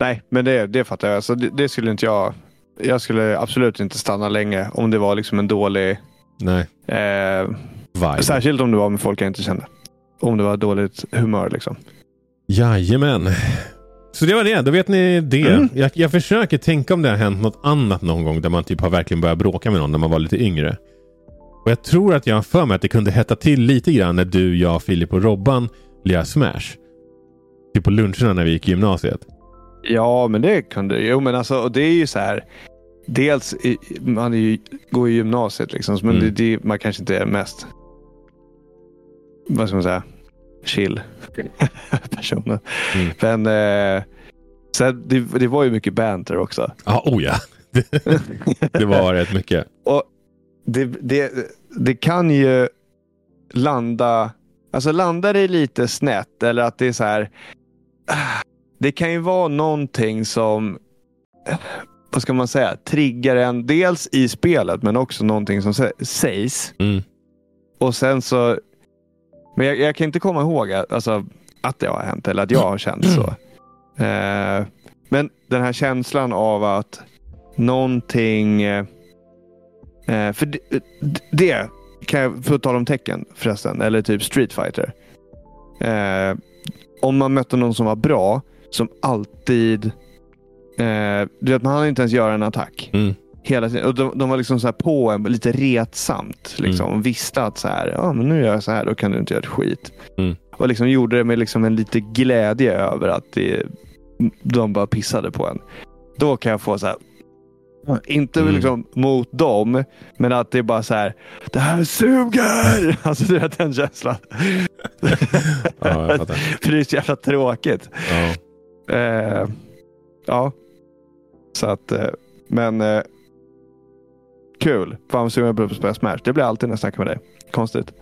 Nej, men det, det fattar jag. Så det, det skulle inte jag. Jag skulle absolut inte stanna länge om det var liksom en dålig... Nej. Eh, Vibe. särskilt om det var med folk jag inte kände. Om det var dåligt humör liksom. Jajamän. Så det var det. Då vet ni det. Mm. Jag, jag försöker tänka om det har hänt något annat någon gång där man typ har verkligen börjat bråka med någon när man var lite yngre. Och Jag tror att jag har för mig att det kunde hetta till lite grann när du, jag, Filip och Robban lirade Smash. Typ på luncherna när vi gick i gymnasiet. Ja, men det kunde Jo, men alltså, det är ju så här. Dels, i, man är ju, går i gymnasiet liksom, men Mm. det, det, man kanske inte är mest, vad ska man säga, chill personen. Mm. Men eh, sen, det, det var ju mycket banter också. Ja, oh ja. det var rätt mycket. Och det, det, det kan ju landa, alltså landar det lite snett eller att det är så här. ah, Det kan ju vara någonting som, eh, vad ska man säga, triggar en dels i spelet men också någonting som sä- sägs. Mm. Och sen så, men jag, jag kan inte komma ihåg att, alltså, att det har hänt eller att jag har känt så. Eh, men den här känslan av att någonting, eh, eh, för det, det kan jag, för att tala om tecken förresten, eller typ Street Fighter. Eh, om man mötte någon som var bra, som alltid, eh, du vet man hann inte ens göra en attack. Mm. Hela tiden. Och de, de var liksom så här på en lite retsamt. Liksom. Mm. Visste att så här, ja, men nu gör jag så här, då kan du inte göra ett skit. Mm. Och liksom gjorde det med liksom en lite glädje över att det, de bara pissade på en. Då kan jag få så här, inte Mm. liksom mot dem, men att det är bara så här, det här suger! Alltså du vet den känslan. Ja, jag fattar. För det är så jävla tråkigt. Ja. Eh, ja. Så att, eh, men eh, kul. Fan vad sugen på att spela Smash. Det blir alltid när jag snackar med dig. Konstigt.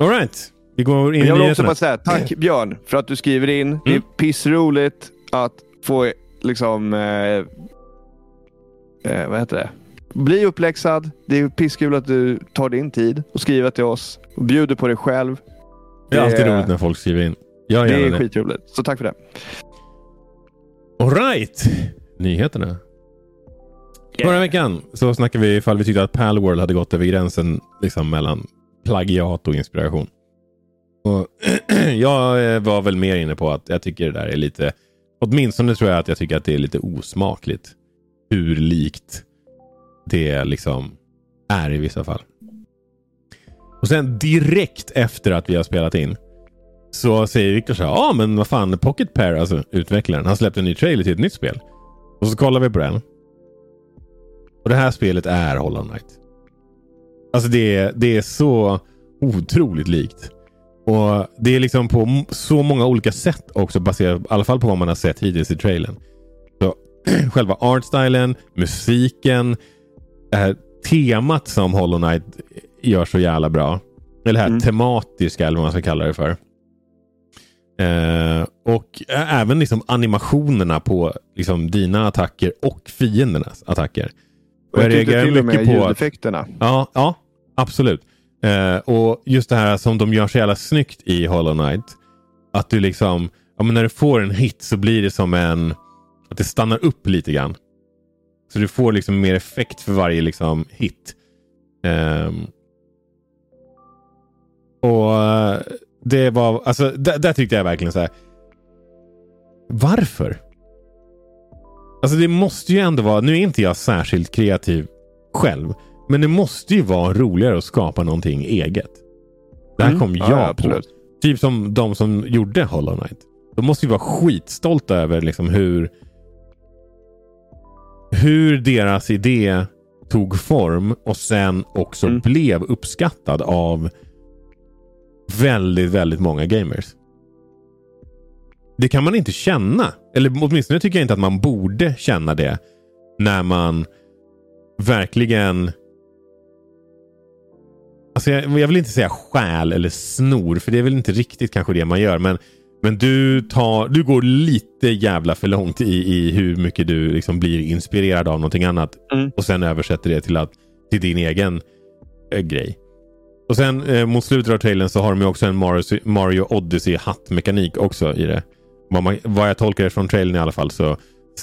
All right. Vi går in Men jag vill också bara säga tack Björn för att du skriver in. Det är Mm. pissroligt att få liksom eh, eh, vad heter det? Bli uppläxad. Det är pisskul att du tar din tid och skriver till oss och bjuder på dig själv. Det är alltid det- roligt när folk skriver in. Jag Det är det. skitroligt. Så tack för det. All right. Nyheterna. Förra veckan så snackade vi ifall vi tyckte att Palworld hade gått över gränsen liksom mellan plagiat och inspiration. Och jag eh, var väl mer inne på att jag tycker det där är lite, åtminstone tror jag att jag tycker att det är lite osmakligt. Hur likt det liksom är i vissa fall. Och sen direkt efter att vi har spelat in så säger Viktor så här, ja ah, men vad fan, Pocket Pair, alltså utvecklaren, han släppte en ny trailer till ett nytt spel. Och så kollar vi på den. Och det här spelet är Hollow Knight. Alltså det är, det är så otroligt likt. Och Det är liksom på så många olika sätt också baserat i alla fall på vad man har sett hittills i trailern. Så Själva artstylen, musiken, det här temat som Hollow Knight gör så jävla bra. Eller det här mm. tematiska eller vad man ska kalla det för. Eh, och även liksom animationerna på liksom dina attacker och fiendernas attacker. Och jag, jag reagerar till och med på ljudeffekterna. Att, ja, ja, absolut. Eh, och just det här som de gör så jävla snyggt i Hollow Knight. Att du liksom, ja, men när du får en hit så blir det som en, att det stannar upp lite grann. Så du får liksom mer effekt för varje liksom hit. Och eh, det var, alltså där, där tyckte jag verkligen så här. Varför? Alltså det måste ju ändå vara, nu är inte jag särskilt kreativ själv. Men det måste ju vara roligare att skapa någonting eget. Det här mm. kom jag ja, på. Typ som de som gjorde Hollow Knight. De måste ju vara skitstolta över liksom hur hur deras idé tog form och sen också mm. blev uppskattad av väldigt, väldigt många gamers. Det kan man inte känna. Eller åtminstone tycker jag inte att man borde känna det. När man verkligen... Alltså jag, jag vill inte säga stjäl eller snor, för det är väl inte riktigt kanske det man gör. Men men du, tar, du går lite jävla för långt i, i hur mycket du liksom blir inspirerad av någonting annat. Mm. Och sen översätter det till, att, till din egen äh, grej. Och sen eh, mot slutet av trailern så har de ju också en Mario, Mario Odyssey hattmekanik också i det. Vad, man, vad jag tolkar det från trailern i alla fall så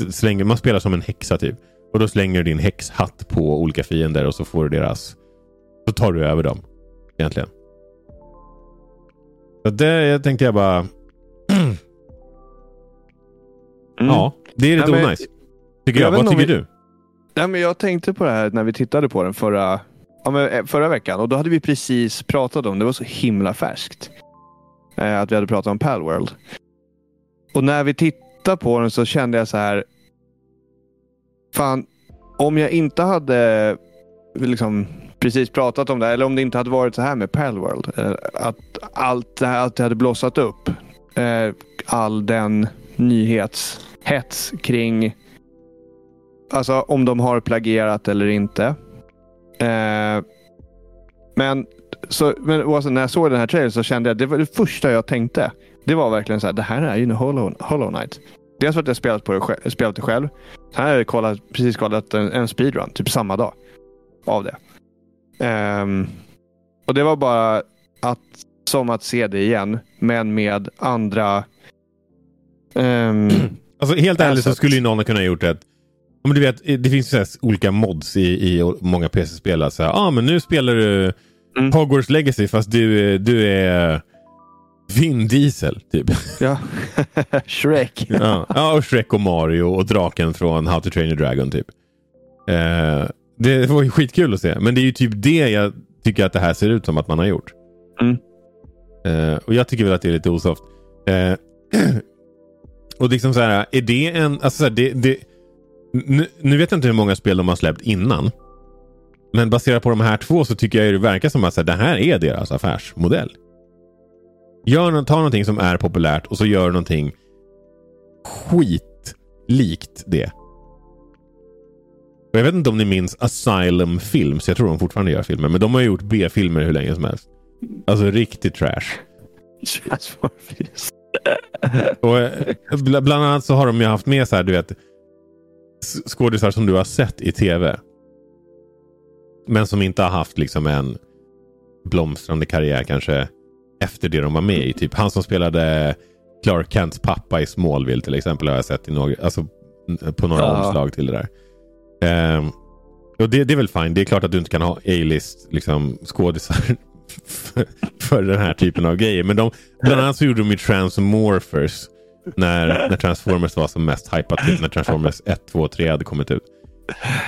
slänger man spelar som en häxa typ. Och då slänger du din häxhatt på olika fiender och så får du deras... Så tar du över dem. Egentligen. Så det tänkte jag bara... Mm. Ja, det är lite onajs. Tycker jag. jag. Vad tycker vi... du? Ja, men jag tänkte på det här när vi tittade på den förra, ja, eh, förra veckan. Och då hade vi precis pratat om, det var så himla färskt. Eh, att vi hade pratat om Palworld. Och när vi tittade på den så kände jag så här. Fan, om jag inte hade liksom precis pratat om det, eller om det inte hade varit så här med Palworld. Eh, att allt det här alltid hade blossat upp eh, all den nyhetshets kring alltså om de har plagierat eller inte. Eh, men, så, men oavsett, när jag såg den här trailern så kände jag det var det första jag tänkte. Det var verkligen så här, det här är ju Hollow, Hollow Knight. Dels för att jag spelat, på det, spelat det själv. Sen har jag kollat, precis kollat en, en speedrun, typ samma dag. Av det. Um, och det var bara att som att se det igen, men med andra... Um, alltså helt ärligt så skulle ju någon ha kunnat gjort det. Men du vet, det finns ju olika mods i, i många PC-spel. Ja, ah, men nu spelar du mm. Hogwarts Legacy fast du, du är Vin Diesel, typ. Ja, Shrek. ja. ja, och Shrek och Mario och draken från How to Train Your Dragon, typ. Eh, det var ju skitkul att se. Men det är ju typ det jag tycker att det här ser ut som att man har gjort. Mm. Uh, och jag tycker väl att det är lite osoft. Uh, och liksom så här, är det en... Alltså så här, det, det, nu, nu, vet jag inte hur många spel de har släppt innan. Men baserat på de här två så tycker jag det verkar som att så här, det här är deras affärsmodell. Gör, ta någonting som är populärt och så gör någonting skitlikt det. Och jag vet inte om ni minns Asylum Films. Jag tror de fortfarande gör filmer. Men de har gjort B-filmer hur länge som helst. Alltså riktigt trash. och, eh, bland annat så har de ju haft med så här, du vet, skådisar som du har sett i tv. Men som inte har haft liksom en blomstrande karriär kanske efter det de var med i. Typ han som spelade Clark Kents pappa i Smallville till exempel har jag sett i några, alltså, på några ja. omslag till det där. Um, och det, det, är väl fine. Det är klart att du inte kan ha A-list liksom, skådisar för, den här typen av grejer. Men de, bland annat så gjorde de ju Transmorphers när, när Transformers var som mest hypat. Typ när Transformers 1, 2, 3 hade kommit ut.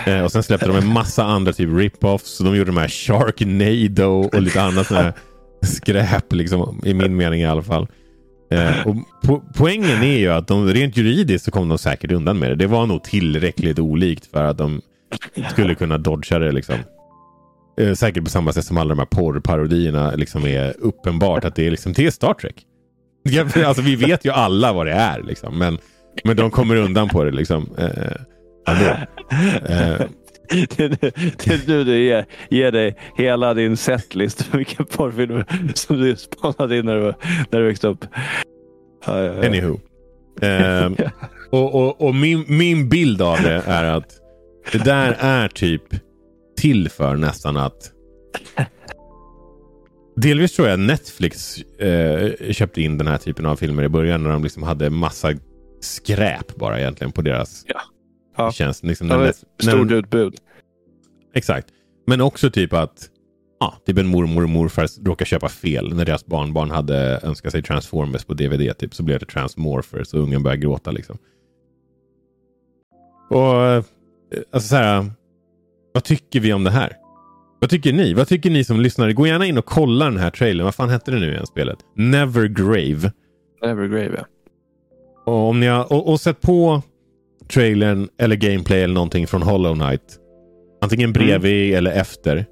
Eh, och sen släppte de en massa andra typ rip-offs. De gjorde de här Sharknado och lite annat sån här skräp liksom, i min mening i alla fall. Eh, och po poängen är ju att de, rent juridiskt så kom de säkert undan med det. Det var nog tillräckligt olikt för att de skulle kunna dodga det. Liksom. Eh, säkert på samma sätt som alla de här porrparodierna liksom är uppenbart att det är, liksom, det är Star Trek. Alltså, vi vet ju alla vad det är, liksom, men, men de kommer undan på det. Liksom. Eh. Eh, det, är nu du ger, ger dig hela din setlist för vilka porrfilmer som du spanade in när du, när du växte upp. Anywho. Eh, och och, och min, min bild av det är att det där är typ till för nästan att Delvis tror jag Netflix eh, köpte in den här typen av filmer i början när de liksom hade massa skräp bara egentligen på deras ja. Ja. tjänst. Liksom när, när, stort utbud. Exakt. Men också typ att ja, typ en mormor och morfar råkar köpa fel när deras barnbarn hade önskat sig Transformers på DVD. Typ, så blev det Transmorphers och ungen började gråta. Liksom. Och eh, alltså så här, Vad tycker vi om det här? Vad tycker ni? Vad tycker ni som lyssnar? Gå gärna in och kolla den här trailern. Vad fan hette det nu igen spelet? Nevergrave. Nevergrave ja. Och, om ni har, och, och sett på trailern eller gameplay eller någonting från Hollow Knight. Antingen mm. bredvid mm. eller efter.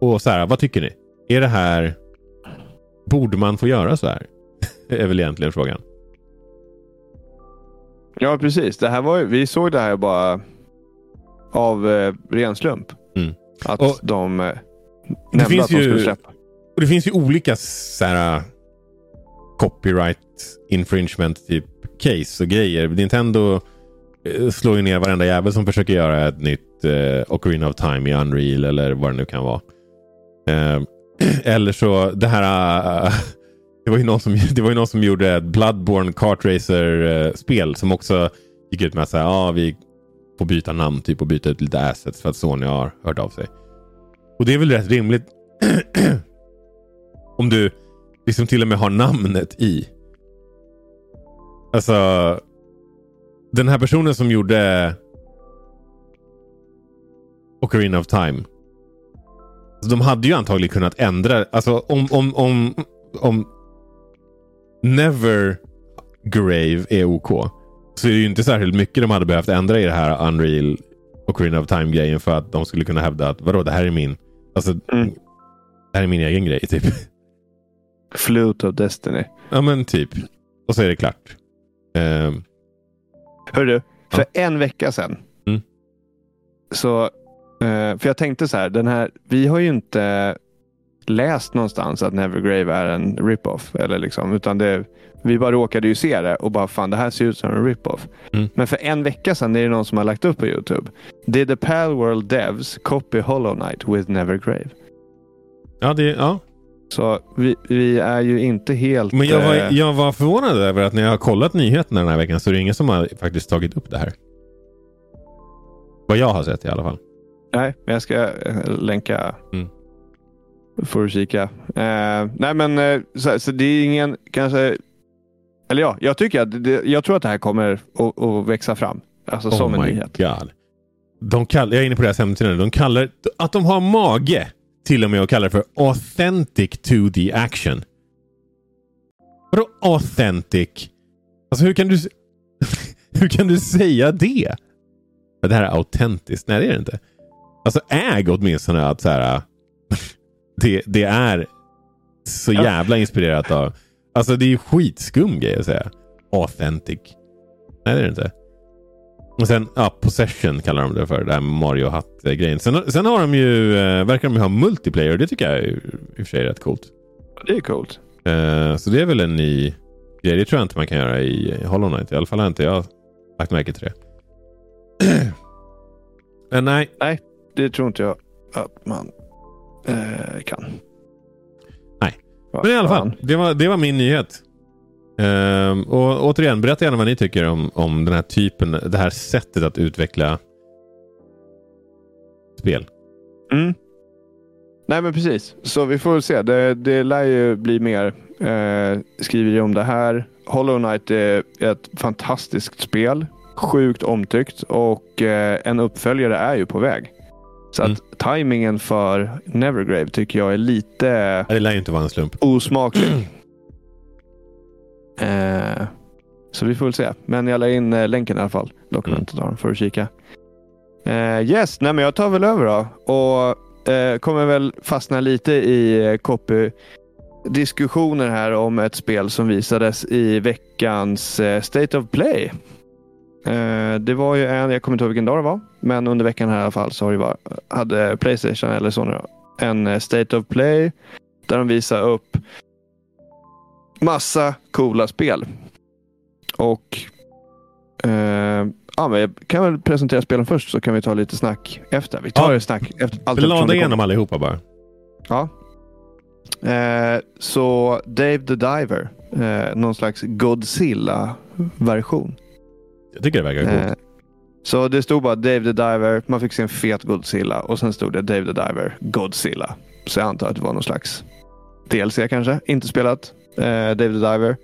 Och så här, vad tycker ni? Är det här... Borde man få göra så här? är väl egentligen frågan. Ja, precis. Det här var, vi såg det här bara av eh, ren slump. Mm. Att och, de eh, nämnde att de skulle släppa. Och det finns ju olika så här, copyright infringement typ case och grejer. Nintendo eh, slår ju ner varenda jävel som försöker göra ett nytt eh, Ocarina of Time i Unreal eller vad det nu kan vara. Eh, eller så det här... Uh, det, var ju någon som, det var ju någon som gjorde ett Bloodborne Kartracer-spel eh, som också gick ut med att säga ah, vi får byta namn typ och byta ut lite assets för att Sony har hört av sig. Och det är väl rätt rimligt. Om du liksom till och med har namnet i. Alltså. Den här personen som gjorde Ocarina of Time. De hade ju antagligen kunnat ändra. Alltså om, om, om, om Never Grave är OK. Så är det ju inte särskilt mycket de hade behövt ändra i det här Unreal Ocarina of Time-grejen för att de skulle kunna hävda att vadå, det här är min... Alltså, mm. det här är min egen grej typ. Flute of Destiny. Ja men typ. Och så är det klart. Um, Hörru, för ja. en vecka sedan. Mm. Så, uh, för jag tänkte så här, den här, vi har ju inte läst någonstans att Nevergrave är en rip-off. Eller liksom, utan det, vi bara råkade ju se det och bara fan det här ser ut som en rip-off. Mm. Men för en vecka sedan är det någon som har lagt upp på Youtube. Did the Palworld Devs copy Hollow Knight with Nevergrave? Ja, det, ja. Så vi, vi, är ju inte helt... Men jag var, eh, jag var förvånad över att när jag har kollat nyheterna den här veckan så är det ingen som har faktiskt tagit upp det här. Vad jag har sett i alla fall. Nej, men jag ska eh, länka. Mm. Får du kika. Eh, nej, men eh, så, så, det är ingen kanske. Eller ja, jag tycker att det, jag tror att det här kommer att, att växa fram. Alltså oh som en nyhet. God. De kallar, jag är inne på deras hemsida De kallar att de har mage till och med att kalla det för authentic 2D action. Vadå authentic? Alltså hur kan du hur kan du säga det? Det här är autentiskt. Nej, det är det inte. Alltså äg åtminstone att så här, det, det är så jävla inspirerat av... Alltså det är ju skitskum grej att säga. Authentic. Nej, det är det inte. Och sen, ja, Possession kallar de det för. Det här Mario Hatt-grejen. Sen, sen har de ju, eh, verkar de ju ha multiplayer. Det tycker jag är, i och för sig är rätt coolt. Det är coolt. Eh, så det är väl en ny grej. Det tror jag inte man kan göra i Hollow Knight. I alla fall har inte jag lagt märke till det. Men nej. Nej, det tror inte jag att man eh, kan. Nej, men i alla fall. Det var, det var min nyhet. Um, och återigen, berätta gärna vad ni tycker om, om den här typen, det här sättet att utveckla spel. Mm. Nej men precis, så vi får väl se. Det, det lär ju bli mer eh, skriveri om det här. Hollow Knight är ett fantastiskt spel. Sjukt omtyckt och eh, en uppföljare är ju på väg. Så mm. att tajmingen för Nevergrave tycker jag är lite Det lär ju inte vara en slump. osmaklig. Eh, så vi får väl se. Men jag la in eh, länken i alla fall. Dokumentet har för att kika. Eh, yes, nej men jag tar väl över då. Och eh, kommer väl fastna lite i copy diskussioner här om ett spel som visades i veckans State of Play. Det var ju en, jag kommer inte ihåg vilken dag det var, men under veckan här i alla fall så har det var, hade Playstation eller Sony en State of Play där de visar upp massa coola spel. Och eh, ja, men jag kan väl presentera spelen först så kan vi ta lite snack efter. Vi tar Ja. snack efter allt det igenom allihopa bara. Ja. Eh, så Dave the Diver. Eh, någon slags Godzilla-version. Jag tycker det verkar coolt. Eh, så det stod bara Dave the Diver. Man fick se en fet Godzilla och sen stod det Dave the Diver Godzilla. Så jag antar att det var någon slags DLC kanske. Inte spelat. Eh, Dave the Diver.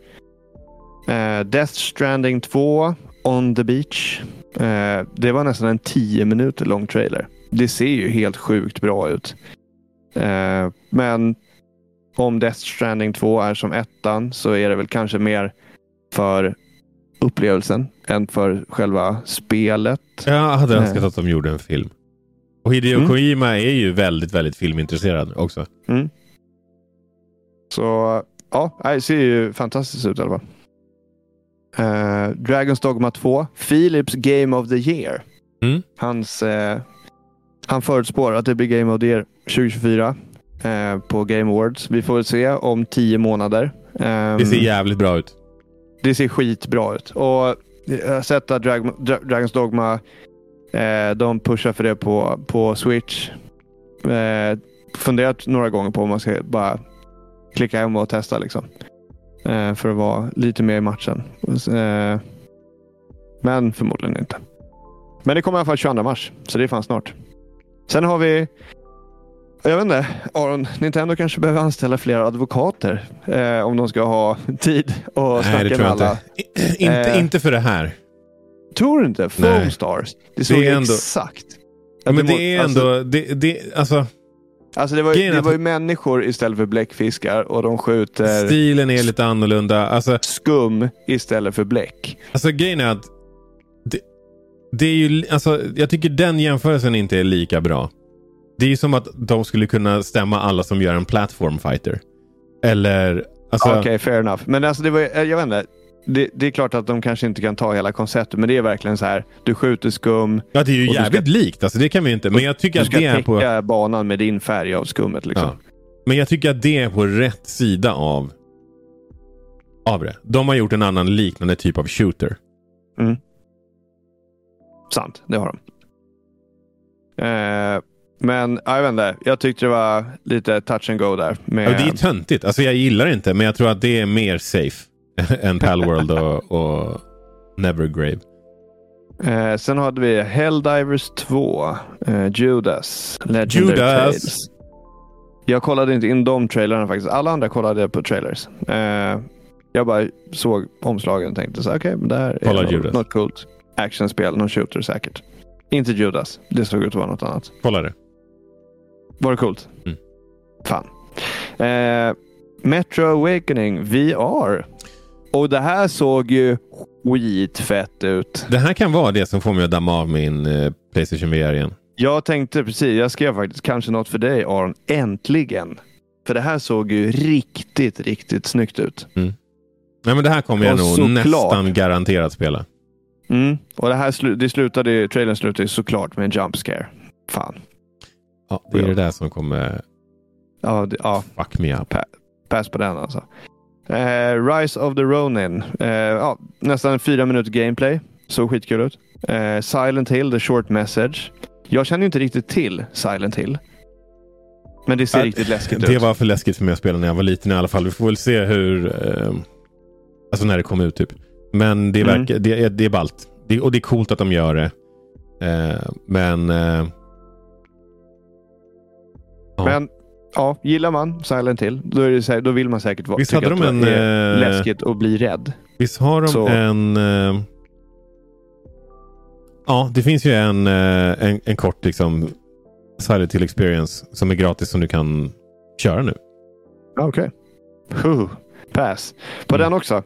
Eh, Death Stranding 2 On the Beach. Eh, det var nästan en 10 minuter lång trailer. Det ser ju helt sjukt bra ut. Men om Death Stranding 2 är som ettan så är det väl kanske mer för upplevelsen än för själva spelet. Jag hade önskat att de gjorde en film. Och Hideo Mm. Kojima är ju väldigt, väldigt filmintresserad också. Så ja, det ser ju fantastiskt ut i alla fall. Eh, Dragon's Dogma 2, Philips Game of the Year. Mm. Hans, eh, han förutspår att det blir Game of the Year 2024 eh, på Game Awards. Vi får väl se om tio månader. Ehm, Det ser jävligt bra ut. det ser skitbra ut. Och jag har sett att Drag Dra Dragons Dogma de pushar för det på, på Switch. Funderat några gånger på om man ska bara klicka hem och testa. Liksom. Eh, för att vara lite mer i matchen. Eh, men förmodligen inte. Men det kommer i alla fall 22 mars, så det är fan snart. Sen har vi jag vet inte, Aron, Nintendo kanske behöver anställa fler advokater eh, om de ska ha tid och Nej, snacka det tror med alla. inte. Inte. Eh. Inte för det här. Tror du inte? Foam Nej. Stars. Det såg Det är ändå- exakt. Men må- det är alltså- ändå... Det, det, alltså, Alltså det var, är det var ju människor istället för bläckfiskar och de skjuter stilen är lite annorlunda. Alltså, skum istället för bläck. alltså grejen är att... Det, det är ju, alltså, jag tycker den jämförelsen inte är lika bra. Det är ju som att de skulle kunna stämma alla som gör en platform fighter. Eller... Alltså, Okej, fair enough. Men alltså det var, ju- jag vet inte. Det, det är klart att de kanske inte kan ta hela konceptet, men det är verkligen så här. Du skjuter skum, Ja, det är ju du ska- jävligt likt. Alltså, det kan vi inte. Men jag tycker du att ska det är på... täcka banan med din färg av skummet. Liksom. Ja. Men jag tycker att det är på rätt sida av, av det. De har gjort en annan liknande typ av shooter. Sant, det har de. Eh, men ja, jag vet inte. Jag tyckte det var lite touch and go där. Med, Ja, det är töntigt. Alltså, jag gillar det inte, men jag tror att det är mer safe än Palworld och, och Nevergrave. Eh, sen hade vi Helldivers 2, eh, Judas, Legendary Judas. Tales. Jag kollade inte in de trailerna faktiskt. Alla andra kollade på trailers. Eh, jag bara såg omslagen och tänkte så här, okej, men det här Kolla är något, Judas. något coolt. Actionspel, någon shooter säkert. Inte Judas. Det såg ut att vara något annat. Kolla det. Var det coolt? Mm. Fan. Eh, Metro Awakening VR. Och det här såg ju skitfett ut. Det här kan vara det som får mig att damma av min eh, Playstation VR igen. Jag tänkte precis, jag skrev faktiskt kanske något för dig Aron. Äntligen! För det här såg ju riktigt, riktigt snyggt ut. Nej, men det här kommer jag Och nog såklart. nästan garanterat spela. Mm. Och det här slu- det slutade, trailern slutade såklart med en jump scare. Fan. Ja, det är Ja. det där som kommer Ja, det, ja fuck me up. pass på den alltså. Eh, Rise of the Ronin. Eh, ja, nästan fyra minuter gameplay. Såg skitkul ut. Eh, Silent Hill, The Short Message. Jag känner inte riktigt till Silent Hill. Men det ser Äh, riktigt läskigt Det ut. var för läskigt för mig att spela när jag var liten i alla fall. Vi får väl se hur... Eh, alltså när det kommer ut typ. Men det, Mm. verkar, det, är, det är ballt. Det, och det är coolt att de gör det. Eh, men... Eh. Men ja, gillar man Silent Hill, då, är det, så här- då vill man säkert vara, Visst tycka hade att de det en, är eh, läskigt att bli rädd. Visst har de Så- en... Eh, ja, det finns ju en, eh, en, en kort liksom Silent Hill Experience som är gratis som du kan köra nu. Okej. Okay. Pass. På Mm. den också.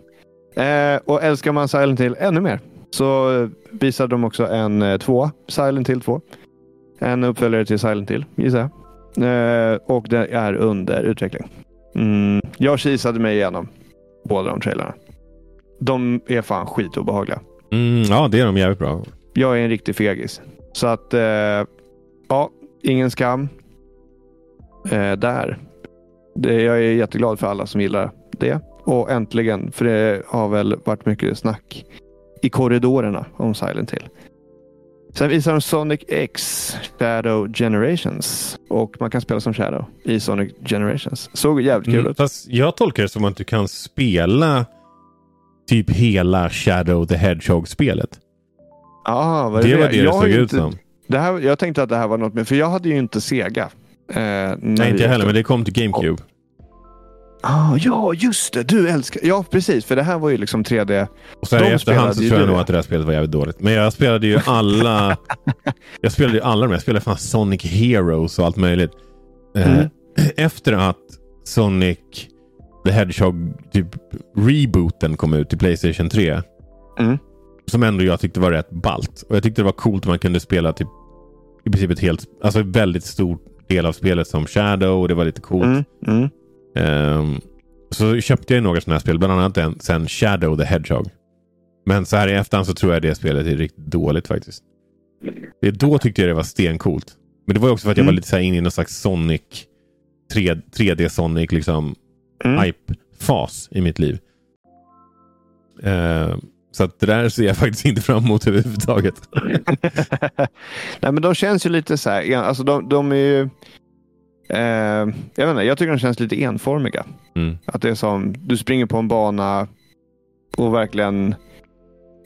Eh, och älskar man Silent Hill ännu mer så visade de också en eh, två, Silent Hill 2. En uppföljare till Silent Hill, gissar jag. Eh, och det är under utveckling. Mm, jag kisade mig igenom båda de trailerna. De är fan skitobehagliga. Mm, ja, det är de jävligt bra. Jag är en riktig fegis. Så att, eh, ja, ingen skam eh, där. Det, jag är jätteglad för alla som gillar det. Och äntligen, för det har väl varit mycket snack i korridorerna om Silent Hill. Sen visar de Sonic X Shadow Generations. Och man kan spela som Shadow i Sonic Generations. Såg jävligt kul Mm, ut. fast jag tolkar det som att du kan spela typ hela Shadow the Hedgehog-spelet. Ah, är Det var det Jag det såg ut inte- som. Det här, jag tänkte att det här var något med, för jag hade ju inte Sega. Eh, Nej, inte vi- heller, men det kom till GameCube. Ah, ja, just det. Du älskar... Ja, precis. För det här var ju liksom 3D. Och så här i efterhand så tror jag nog att det där spelet var jävligt dåligt. Men jag spelade ju alla... jag spelade ju alla de Jag spelade fan Sonic Heroes och allt möjligt. Eh, Mm. Efter att Sonic the Hedgehog typ rebooten kom ut till Playstation 3. Mm. Som ändå jag tyckte var rätt balt. Och jag tyckte det var coolt att man kunde spela typ i princip ett helt, alltså väldigt stor del av spelet som Shadow och det var lite coolt. Mm, mm. Ehm, så köpte jag några sådana här spel, bland annat en, sen Shadow the Hedgehog. Men så här i efterhand så tror jag det spelet är riktigt dåligt faktiskt. Det, då tyckte jag det var stencoolt. Men det var också för att jag Mm. var lite så här inne i någon slags Sonic 3, 3D Sonic liksom Mm. hype-fas i mitt liv. Ehm, så att det där ser jag faktiskt inte fram emot överhuvudtaget. Nej, men de känns ju lite så här. Alltså de, de är ju... Eh, jag vet inte, jag tycker de känns lite enformiga. Mm. Att det är som, du springer på en bana och verkligen...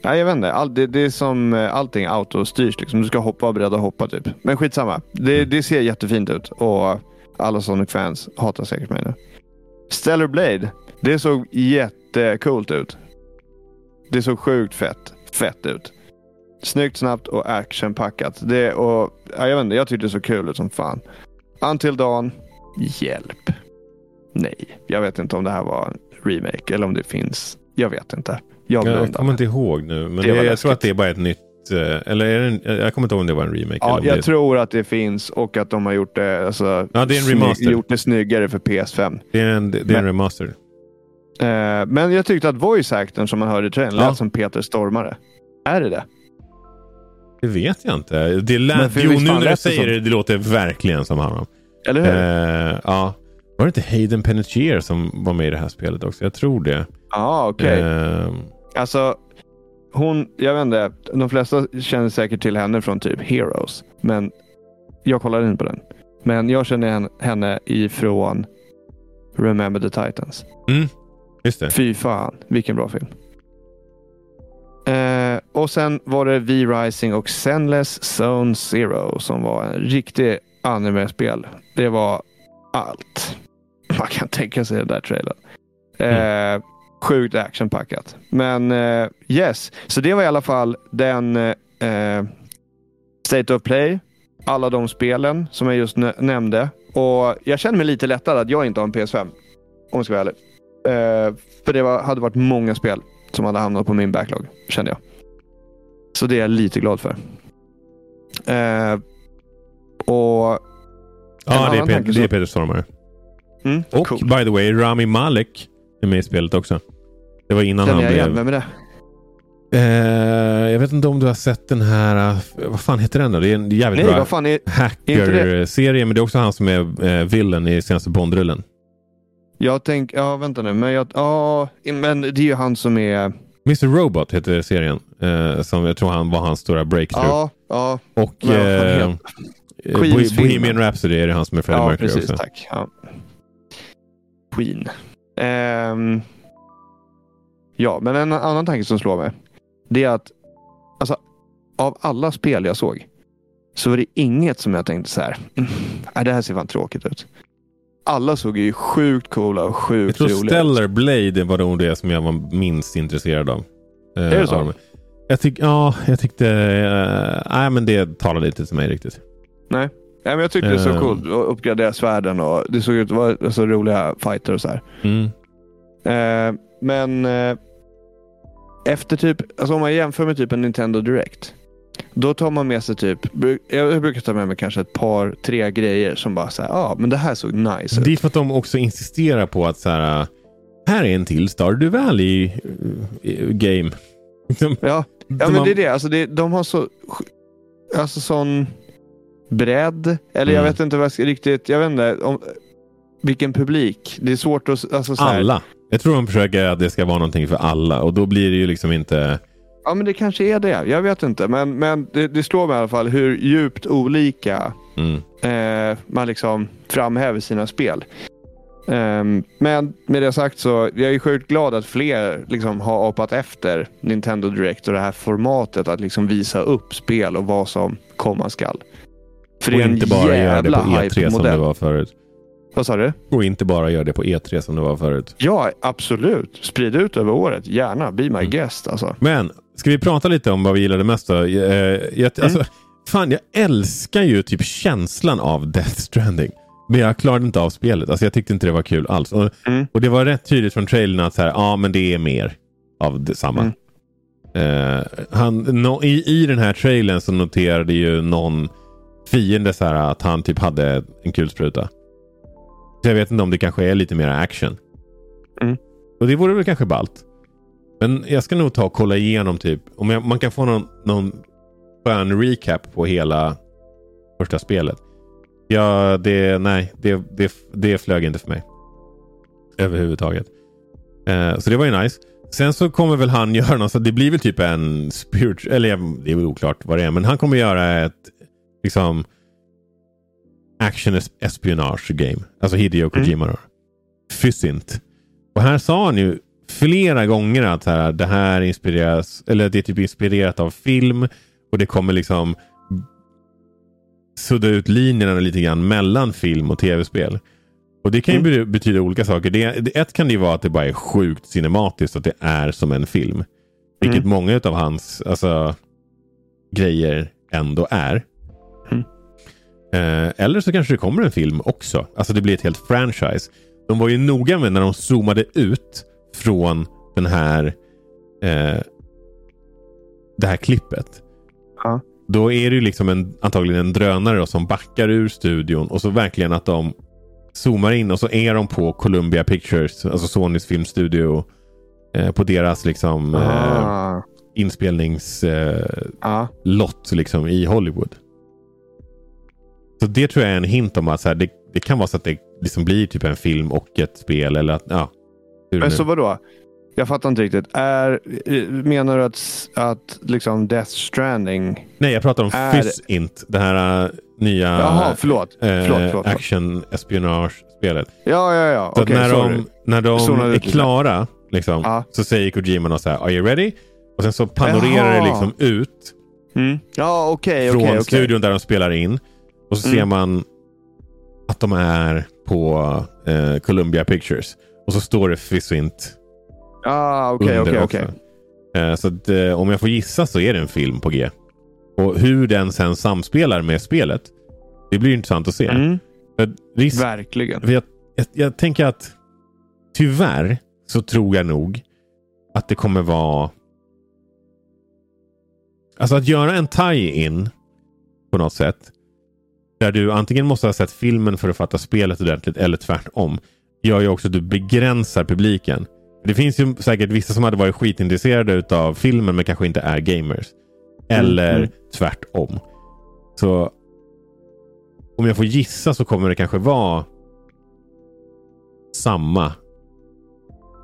Nej, jag vet inte. All, det, det är som eh, allting autostyrs. Liksom. Du ska hoppa och beredd att hoppa typ. Men skitsamma. Det, Mm. det ser jättefint ut och alla Sonic-fans hatar säkert mig nu. Stellar Blade. Det såg jättecoolt ut. Det såg sjukt fett, fett ut. Snyggt, snabbt och actionpackat. Det, och, ja, jag, vet inte, jag tyckte det såg kul ut som fan. Until Dawn. Hjälp. Nej, jag vet inte om det här var en remake eller om det finns. Jag vet inte. Jag Jag kommer inte ihåg nu, men Det det jag tror att det är bara ett nytt... eh, Eller är det en, jag kommer inte ihåg om det var en remake. Ja, det jag är, tror att det finns och att de har gjort det, alltså, Ja, det är en remaster. gjort det snyggare för PS5. det är en, det är en Men- remaster. Eh, men jag tyckte att voice actorn som man hörde i trailern Ja. lät som Peter Stormare. Är det det? Det vet jag inte. Det lät, jo, nu när du säger det, det låter verkligen som honom. Eller hur? Eh, ja. Var det inte Hayden Panettiere som var med i det här spelet också? Jag tror det. Ja, okej. Eh, Alltså, hon, jag vet inte, de flesta känner säkert till henne från typ Heroes. Men jag kollade inte på den. Men jag känner hen- henne ifrån Remember the Titans. just det. Fy fan, vilken bra film. Eh, och sen var det V-Rising och Zenless Zone Zero som var en riktig anime-spel. Det var allt man kan tänka sig den där trailern. Eh, Sjukt actionpackat. Men eh, yes, så det var i alla fall den eh, State of Play. Alla de spelen som jag just nä- nämnde. Och jag känner mig lite lättad att jag inte har en PS5. Om jag ska vara ärlig. Eh, för det var, hade varit många spel som hade hamnat på min backlog, kände jag. Så det är jag lite glad för. Eh, och... Ja, det är, annan Pe- tanke det är Peter Stormare. Mm, Och cool. by the way, Rami Malek är med i spelet också. Det var innan Känner han igen. blev... Vem är det? Eh, jag vet inte om du har sett den här... eh, vad fan heter den då? Det är en jävligt Nej, bra hacker-serie. Men det är också han som är eh, villain i senaste Bond-rullen. Jag tänker... Ja, vänta nu. Men, jag, ja, men det är ju han som är... Mr Robot heter serien. Eh, som jag tror han var hans stora breakthrough. Ja, ja, Och fan eh, eh, film. Bohemian Rhapsody är det han som är Freddie ja Mercury precis. också. Tack. Ja. Queen. Ehm, ja, men en annan tanke som slår mig. Det är att alltså, av alla spel jag såg så var det inget som jag tänkte så här. "Mm, nej, det här ser fan tråkigt ut. Alla såg ju sjukt coola och Jag sjukt tror roliga. Stellar Blade var nog det som jag var minst intresserad av. Eh, Är det så? av. Jag tyck, ja, jag tyckte... eh, Nej, men det talade inte till mig riktigt. Nej, men jag tyckte det såg Ehm. coolt att uppgradera svärden och det såg ut att vara så roliga fighter och så här. Mm. Eh, men eh, efter typ, alltså om man jämför med typ en Nintendo Direct. Då tar man med sig typ, jag brukar ta med mig kanske ett par, tre grejer som bara säger ja ah, men det här såg nice ut. Det är för att de också insisterar på att så här, här är en till Stardew Valley uh, game. ja, ja men det är det. Alltså det, de har så, alltså sån bredd. Eller mm. jag vet inte vad jag ska riktigt, jag vet inte. Om, vilken publik. Det är svårt att... Alltså, alla. Jag tror de försöker att det ska vara någonting för alla och då blir det ju liksom inte... Ja, men det kanske är det. Jag vet inte. Men, men det, det slår mig i alla fall hur djupt olika mm. eh, man liksom framhäver sina spel. Um, men med det sagt så jag är sjukt glad att fler liksom har apat efter Nintendo Direct och det här formatet att liksom visa upp spel och vad som komma skall. För och det är inte bara göra det på E3 som det var förut. Vad sa du? Och inte bara göra det på E3 som det var förut. Ja, absolut. Sprid ut över året. Gärna. Be my mm. guest. Alltså. Men, ska vi prata lite om vad vi gillade mest då? Eh, jag, mm. alltså, fan, jag älskar ju typ känslan av Death Stranding. Men jag klarade inte av spelet. Alltså, jag tyckte inte det var kul alls. Och, mm. och det var rätt tydligt från trailern att så här, ja, men det är mer av detsamma. Mm. Uh, han, no, i, I den här trailern så noterade ju någon fiende så här, att han typ hade en kulspruta. Så jag vet inte om det kanske är lite mer action. Mm. Och det vore väl kanske ballt. Men jag ska nog ta och kolla igenom typ. Om jag, man kan få någon, någon skön recap på hela första spelet. Ja, det, nej, det, det, det flög inte för mig. Överhuvudtaget. Eh, så det var ju nice. Sen så kommer väl han göra något, så det blir väl typ en spirit, eller det är väl oklart vad det är, men han kommer göra ett liksom action espionage game. Alltså Hideo mm. Kojima mm. då. Fysint. Och här sa han ju flera gånger att här, det här inspireras, eller det är typ inspirerat av film och det kommer liksom sudda ut linjerna lite grann mellan film och tv-spel. Och det kan ju mm. betyda olika saker. Det, ett kan det ju vara att det bara är sjukt cinematiskt, att det är som en film. Vilket mm. många av hans alltså, grejer ändå är. Eh, eller så kanske det kommer en film också. Alltså det blir ett helt franchise. De var ju noga med när de zoomade ut från den här eh, det här klippet. Ja. Då är det ju liksom en, antagligen en drönare då, som backar ur studion och så verkligen att de zoomar in och så är de på Columbia Pictures, alltså Sonys filmstudio. Eh, på deras liksom ah. eh, inspelningslott ah. liksom, i Hollywood. Så det tror jag är en hint om att så här, det, det, kan vara så att det liksom blir typ en film och ett spel. Eller att, ja, Men så vadå? Jag fattar inte riktigt. Är, menar du att, att liksom Death Stranding? Nej, jag pratar om är... Fizz-Int. Det här uh, nya Jaha, förlåt. Uh, förlåt, förlåt, action espionage-spelet. Ja, ja, ja. Så okay, när, de, när de är klara liksom, ah. så säger Kojima så här, Are you ready? Och sen så panorerar Jaha. det liksom ut. Mm. Ja, okay, från okay, studion där de spelar in. Och så mm. ser man att de är på eh, Columbia Pictures. Och så står det Fissint ah, under okay, också. Eh, så att, eh, om jag får gissa så är det en film på G. Och hur den sen samspelar med spelet. Det blir intressant att se. Mm. Risk, Verkligen. Jag, jag, jag tänker att tyvärr så tror jag nog att det kommer vara Alltså att göra en tie-in på något sätt där du antingen måste ha sett filmen för att fatta spelet ordentligt eller tvärtom. Gör ju också att du begränsar publiken. Det finns ju säkert vissa som hade varit skitintresserade av filmen men kanske inte är gamers. Eller mm. tvärtom. Så om jag får gissa så kommer det kanske vara samma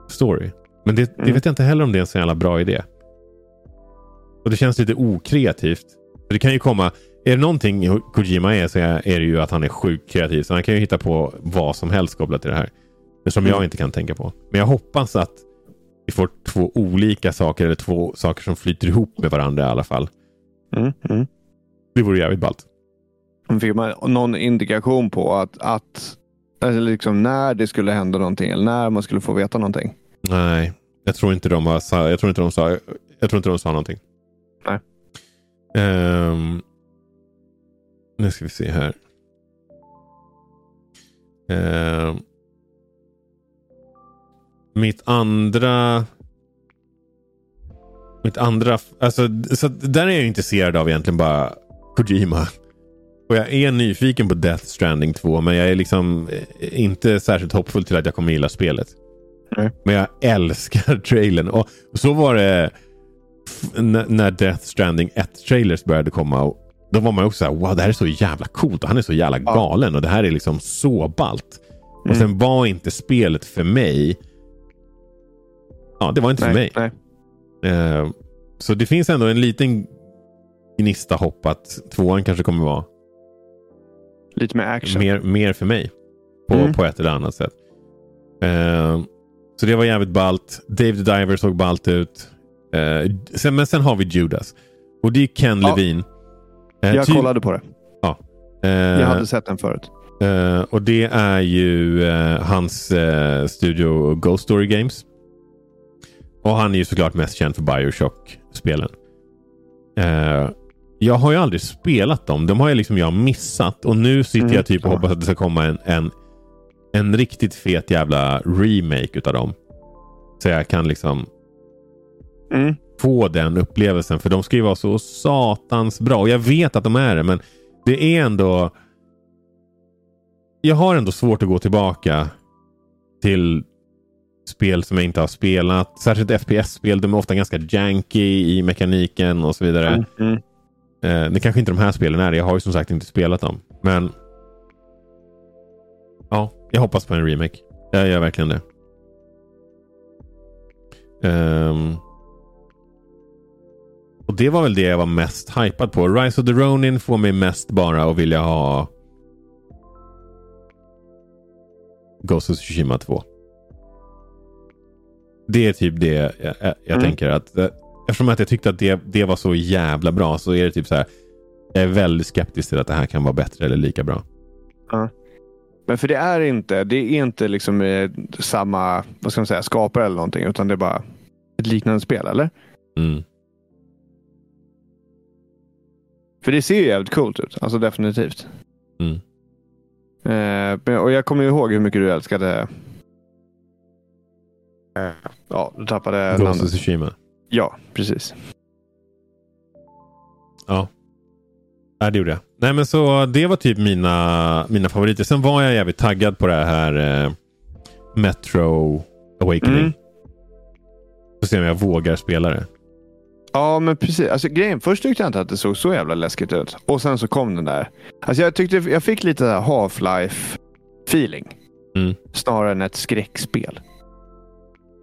story. Men det, mm. det vet jag inte heller om det är en så jävla bra idé. Och det känns lite okreativt. För det kan ju komma är det någonting Kojima är så är det ju att han är sjukt kreativ. Så han kan ju hitta på vad som helst kopplat till det här. Som mm. jag inte kan tänka på. Men jag hoppas att vi får två olika saker eller två saker som flyter ihop med varandra i alla fall. Mm. Mm. Det vore jävligt ballt. Fick man någon indikation på att, att eller liksom när det skulle hända någonting eller när man skulle få veta någonting? Nej, jag tror inte de, har, jag tror inte de, sa, jag tror inte de sa någonting. Nej. Um, nu ska vi se här. Eh, mitt andra Mitt andra... Alltså, så där är jag intresserad av egentligen bara Kojima. Och jag är nyfiken på Death Stranding 2 men jag är liksom eh, inte särskilt hoppfull till att jag kommer gilla spelet. Nej. Men jag älskar trailern. Och så var det när Death Stranding 1-trailers började komma. Och då var man också så här, wow det här är så jävla coolt och han är så jävla galen och det här är liksom så ballt. Och Mm. sen var inte spelet för mig. Ja, det var inte för mig. nej. Eh, så det finns ändå en liten gnista hopp att tvåan kanske kommer vara Lite mer action. mer, mer för mig. På, Mm. på ett eller annat sätt. Eh, så det var jävligt ballt. Dave the Diver såg ballt ut. Eh, sen, men sen har vi Judas. Och det är Ken Ja. Levine. Eh, Jag kollade på det. eh, Jag hade sett den förut. Och det är ju hans studio Ghost Story Games. Och han är ju såklart mest känd för Bioshock-spelen. Eh, jag har ju aldrig spelat dem. De har ju liksom jag missat. Och nu sitter Mm, jag typ och hoppas att det ska komma en, en, en riktigt fet jävla remake utav dem. Så jag kan liksom Mm. få den upplevelsen. För de ska ju vara så satans bra. Och jag vet att de är det, men det är ändå... Jag har ändå svårt att gå tillbaka till spel som jag inte har spelat. Särskilt FPS-spel. De är ofta ganska janky i mekaniken och så vidare. Mm. Mm. Eh, det kanske inte de här spelen är. Jag har ju som sagt inte spelat dem. Men ja, jag hoppas på en remake. Jag gör verkligen det. Ehm, och det var väl det jag var mest hypad på. Rise of the Ronin får mig mest bara att vilja ha Ghost of Tsushima 2. Det är typ det jag, jag, jag Mm. tänker att eh, eftersom att jag tyckte att det, det var så jävla bra så är det typ så här. Jag är väldigt skeptisk till att det här kan vara bättre eller lika bra. Men för det är inte, det är inte liksom eh, samma vad ska man säga, skapare eller någonting. Utan det är bara ett liknande spel, eller? Mm. För det ser ju jävligt coolt ut. Alltså definitivt. Mm. Eh, och jag kommer ihåg hur mycket du älskade... Eh, ja, du tappade Ghost namnet. Tsushima. Ja, precis. Ja. ja, det gjorde jag. Nej, men så det var typ mina, mina favoriter. Sen var jag jävligt taggad på det här eh, Metro Awakening. Mm. Får se om jag vågar spela det. Ja, men precis. Alltså, grejen, först tyckte jag inte att det såg så jävla läskigt ut. Och sen så kom den där. Alltså, jag, tyckte, jag fick lite Half-Life feeling. Mm. Snarare än ett skräckspel.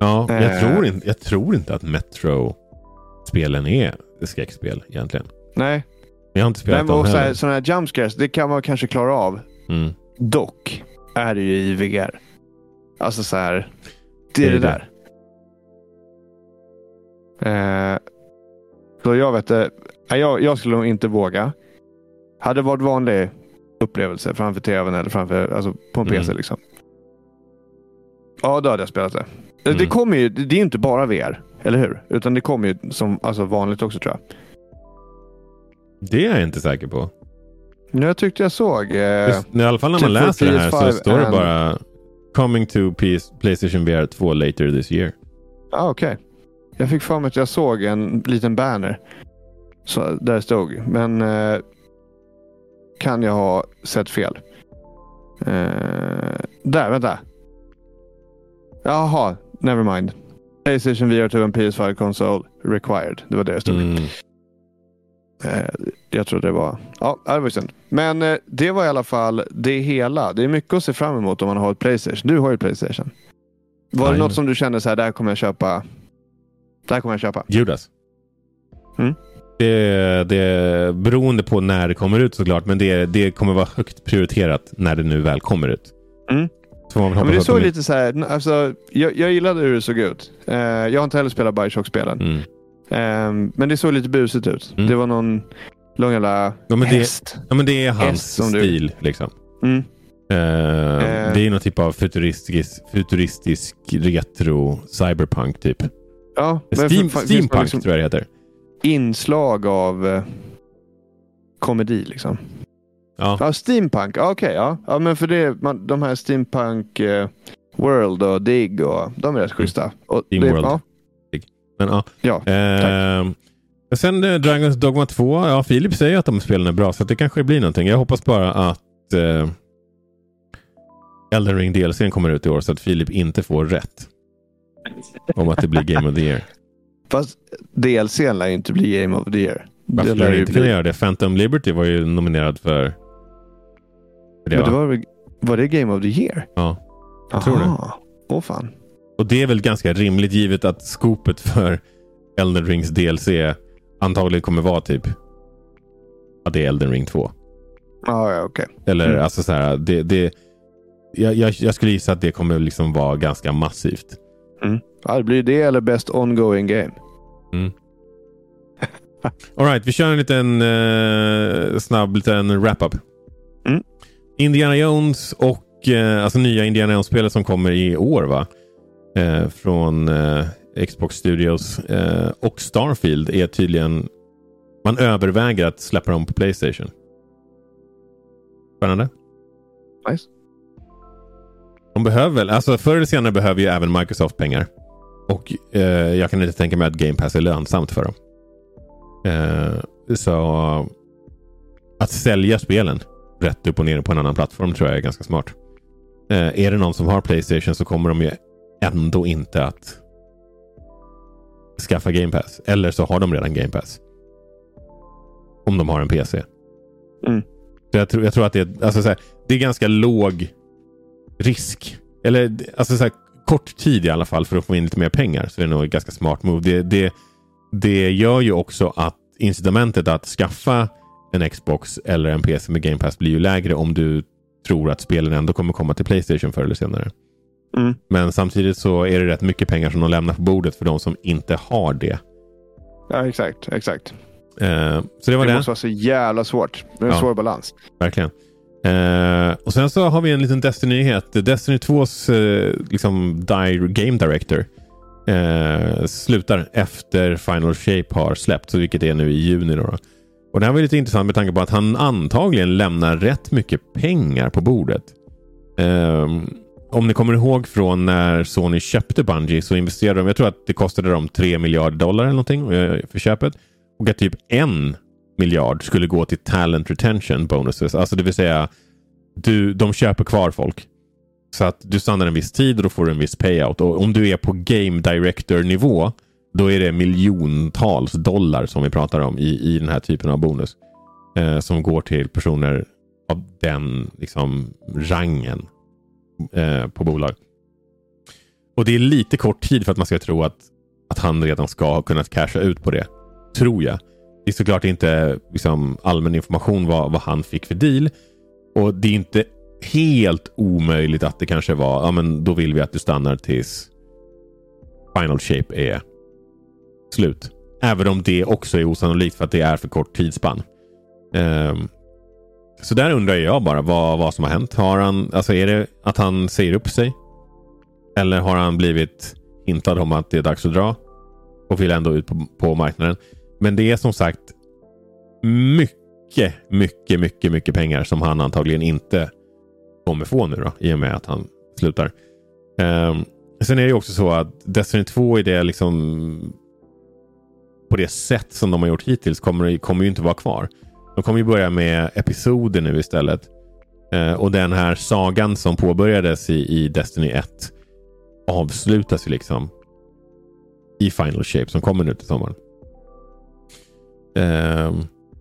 Ja, men jag, Eh. tror inte, jag tror inte att Metro-spelen är skräckspel egentligen. Nej, Jag har inte spelat dem heller. här, sådana här jump scares, det kan man kanske klara av. Mm. Dock är det ju i VR. Alltså så här. Det är det, det. där. Eh, så jag vet nej, Jag, jag skulle nog inte våga. Hade det varit vanlig upplevelse framför tvn eller framför, alltså på en Mm. PC liksom. Ja, då hade jag spelat det. Eh, Det Mm. kommer ju, det är ju inte bara VR, eller hur? Utan det kommer ju som alltså vanligt också tror jag. Det är jag inte säker på. Men jag tyckte jag såg. Eh, Just, I alla fall när man typ för läser det här så PS5 står det bara Coming to PS, Playstation VR 2 later this year. Ja, okej. Jag fick för mig att jag såg en liten banner. Så, där det stod. Men eh, kan jag ha sett fel? Eh, där, vänta. Jaha, never mind. Playstation VR 2 and PS5 console required. Det var det det stod. Mm. Eh, jag tror det var... Ja, det var synd. Men eh, det var i alla fall det hela. Det är mycket att se fram emot om man har ett Playstation. Du har ju ett Playstation. Var det Jajamän. något som du kände så här, där kommer jag köpa? Där kommer jag köpa. Judas. Mm. Det, det beroende på när det kommer ut såklart. Men det, det kommer vara högt prioriterat när det nu väl kommer ut. Mm. Men det såg de- lite så här, alltså, jag, jag gillade hur det såg ut. Eh, jag har inte heller spelat Bioshock-spelen. Mm. Eh, men det såg lite busigt ut. Mm. Det var någon lång jävla Ja, men det- häst. Ja, men det är hans Häst som du- stil. Liksom. Mm. Eh, det är någon typ av futuristisk, futuristisk retro cyberpunk typ. Ja, Steam, det steampunk liksom tror jag det heter. inslag av komedi liksom. Ja. Ja, steampunk. Ja, Okej, ja. ja. Men för det, man, de här steampunk eh, World och Dig och de är rätt schyssta. Och Steam det, World. Ja, Men ja. Ja, Eh, sen eh, Dragons Dogma 2. Ja, Filip säger att de spelen är bra så det kanske blir någonting. Jag hoppas bara att eh, Elden Ring DLC kommer ut i år så att Filip inte får rätt. Om att det blir Game of the Year. fast DLC lär ju inte bli Game of the Year. Varför lär det inte kunna göra det? Phantom Liberty var ju nominerad för... det, Men det va? var, var det Game of the Year? Ja. Jag tror det. Åh fan. Och det är väl ganska rimligt givet att skopet för Elden Rings DLC antagligen kommer vara typ att det är Elden Ring 2. Ja, ja okej. Eller Mm. alltså så här, det, det, jag, jag, jag skulle gissa att det kommer liksom vara ganska massivt. Ja, det blir det eller Best Ongoing Game. Alright, vi kör en liten eh, snabb liten wrap-up. Mm. Indiana Jones och eh, alltså nya Indiana Jones-spelet som kommer i år va? Eh, från eh, Xbox Studios eh, och Starfield är tydligen man överväger att släppa dem på Playstation. Spännande. Nice. De behöver väl, alltså förr eller senare behöver ju även Microsoft pengar. Och eh, jag kan inte tänka mig att Game Pass är lönsamt för dem. Eh, så att sälja spelen rätt upp och ner på en annan plattform tror jag är ganska smart. Eh, är det någon som har Playstation så kommer de ju ändå inte att skaffa Game Pass. Eller så har de redan Game Pass. Om de har en PC. Mm. Så jag, tror, jag tror att det är, alltså så här, det är ganska låg risk. Eller alltså så här, kort tid i alla fall för att få in lite mer pengar. Så det är nog ett ganska smart move. Det, det, det gör ju också att incitamentet att skaffa en Xbox eller en PC med Game Pass blir ju lägre om du tror att spelen ändå kommer komma till Playstation förr eller senare. Mm. Men samtidigt så är det rätt mycket pengar som de lämnar på bordet för de som inte har det. Ja, exakt. exakt. Eh, så det var Det det. måste vara så jävla svårt. Det är en Ja. svår balans. Verkligen. Eh, och sen så har vi en liten Destiny-nyhet. Destiny 2s eh, liksom Game Director eh, slutar efter Final Shape har släppts, vilket är nu i juni. Då. Och Det här var lite intressant med tanke på att han antagligen lämnar rätt mycket pengar på bordet. Um, om ni kommer ihåg från när Sony köpte Bungie så investerade de, jag tror att det kostade dem 3 miljarder dollar eller någonting eh, för köpet. Och att typ en miljard skulle gå till talent retention bonuses. Alltså det vill säga, du, de köper kvar folk. Så att du stannar en viss tid och då får du en viss payout. Och om du är på game director nivå, då är det miljontals dollar som vi pratar om i, i den här typen av bonus. Eh, som går till personer av den liksom, rangen eh, på bolag. Och det är lite kort tid för att man ska tro att, att han redan ska ha kunnat casha ut på det. Tror jag. Det är såklart inte liksom, allmän information vad, vad han fick för deal. Och det är inte helt omöjligt att det kanske var, ja men då vill vi att du stannar tills Final Shape är slut. Även om det också är osannolikt för att det är för kort tidsspann. Um, så där undrar jag bara vad, vad som har hänt. Har han, alltså är det att han säger upp sig? Eller har han blivit hintad om att det är dags att dra? Och vill ändå ut på, på marknaden. Men det är som sagt mycket, mycket, mycket, mycket pengar som han antagligen inte kommer få nu då, i och med att han slutar. Um, sen är det ju också så att Destiny 2 är det liksom på det sätt som de har gjort hittills kommer, kommer ju inte vara kvar. De kommer ju börja med episoder nu istället. Eh, och den här sagan som påbörjades i, i Destiny 1 avslutas ju liksom i Final Shape som kommer nu till sommaren. Eh,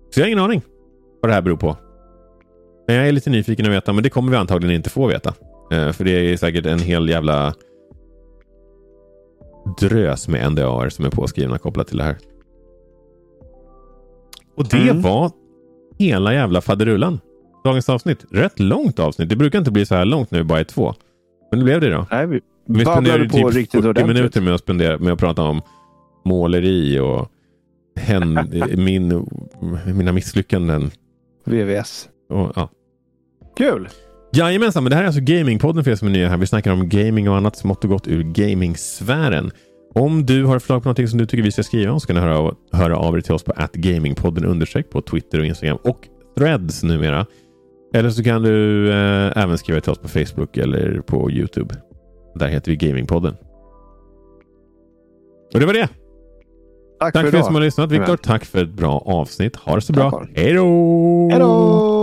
så jag har ingen aning vad det här beror på. Men jag är lite nyfiken att veta, men det kommer vi antagligen inte få veta. Eh, för det är säkert en hel jävla drös med NDAR som är påskrivna kopplat till det här. Och det Mm. var hela jävla faderullan. Dagens avsnitt. Rätt långt avsnitt. Det brukar inte bli så här långt vi bara är två. Men det blev det då. Nej, vi Vi spenderade på typ riktigt 40 ordentligt. minuter med att, spendera, med att prata om måleri och hen, min, mina misslyckanden. VVS. Och, ja. Kul! Jajamensan, men det här är alltså Gamingpodden för er som är nya här. Vi snackar om gaming och annat smått och gott ur gamingsfären. Om du har förslag på någonting som du tycker vi ska skriva om så kan du höra av, höra av dig till oss på atgamingpodden understreck på Twitter och Instagram och Threads numera. Eller så kan du eh, även skriva till oss på Facebook eller på Youtube. Där heter vi Gamingpodden. Och det var det. Tack, Tack för för er som har lyssnat. Viktor, tack för ett bra avsnitt. Ha det så Tack, bra. Carl. Hej då! Hej då!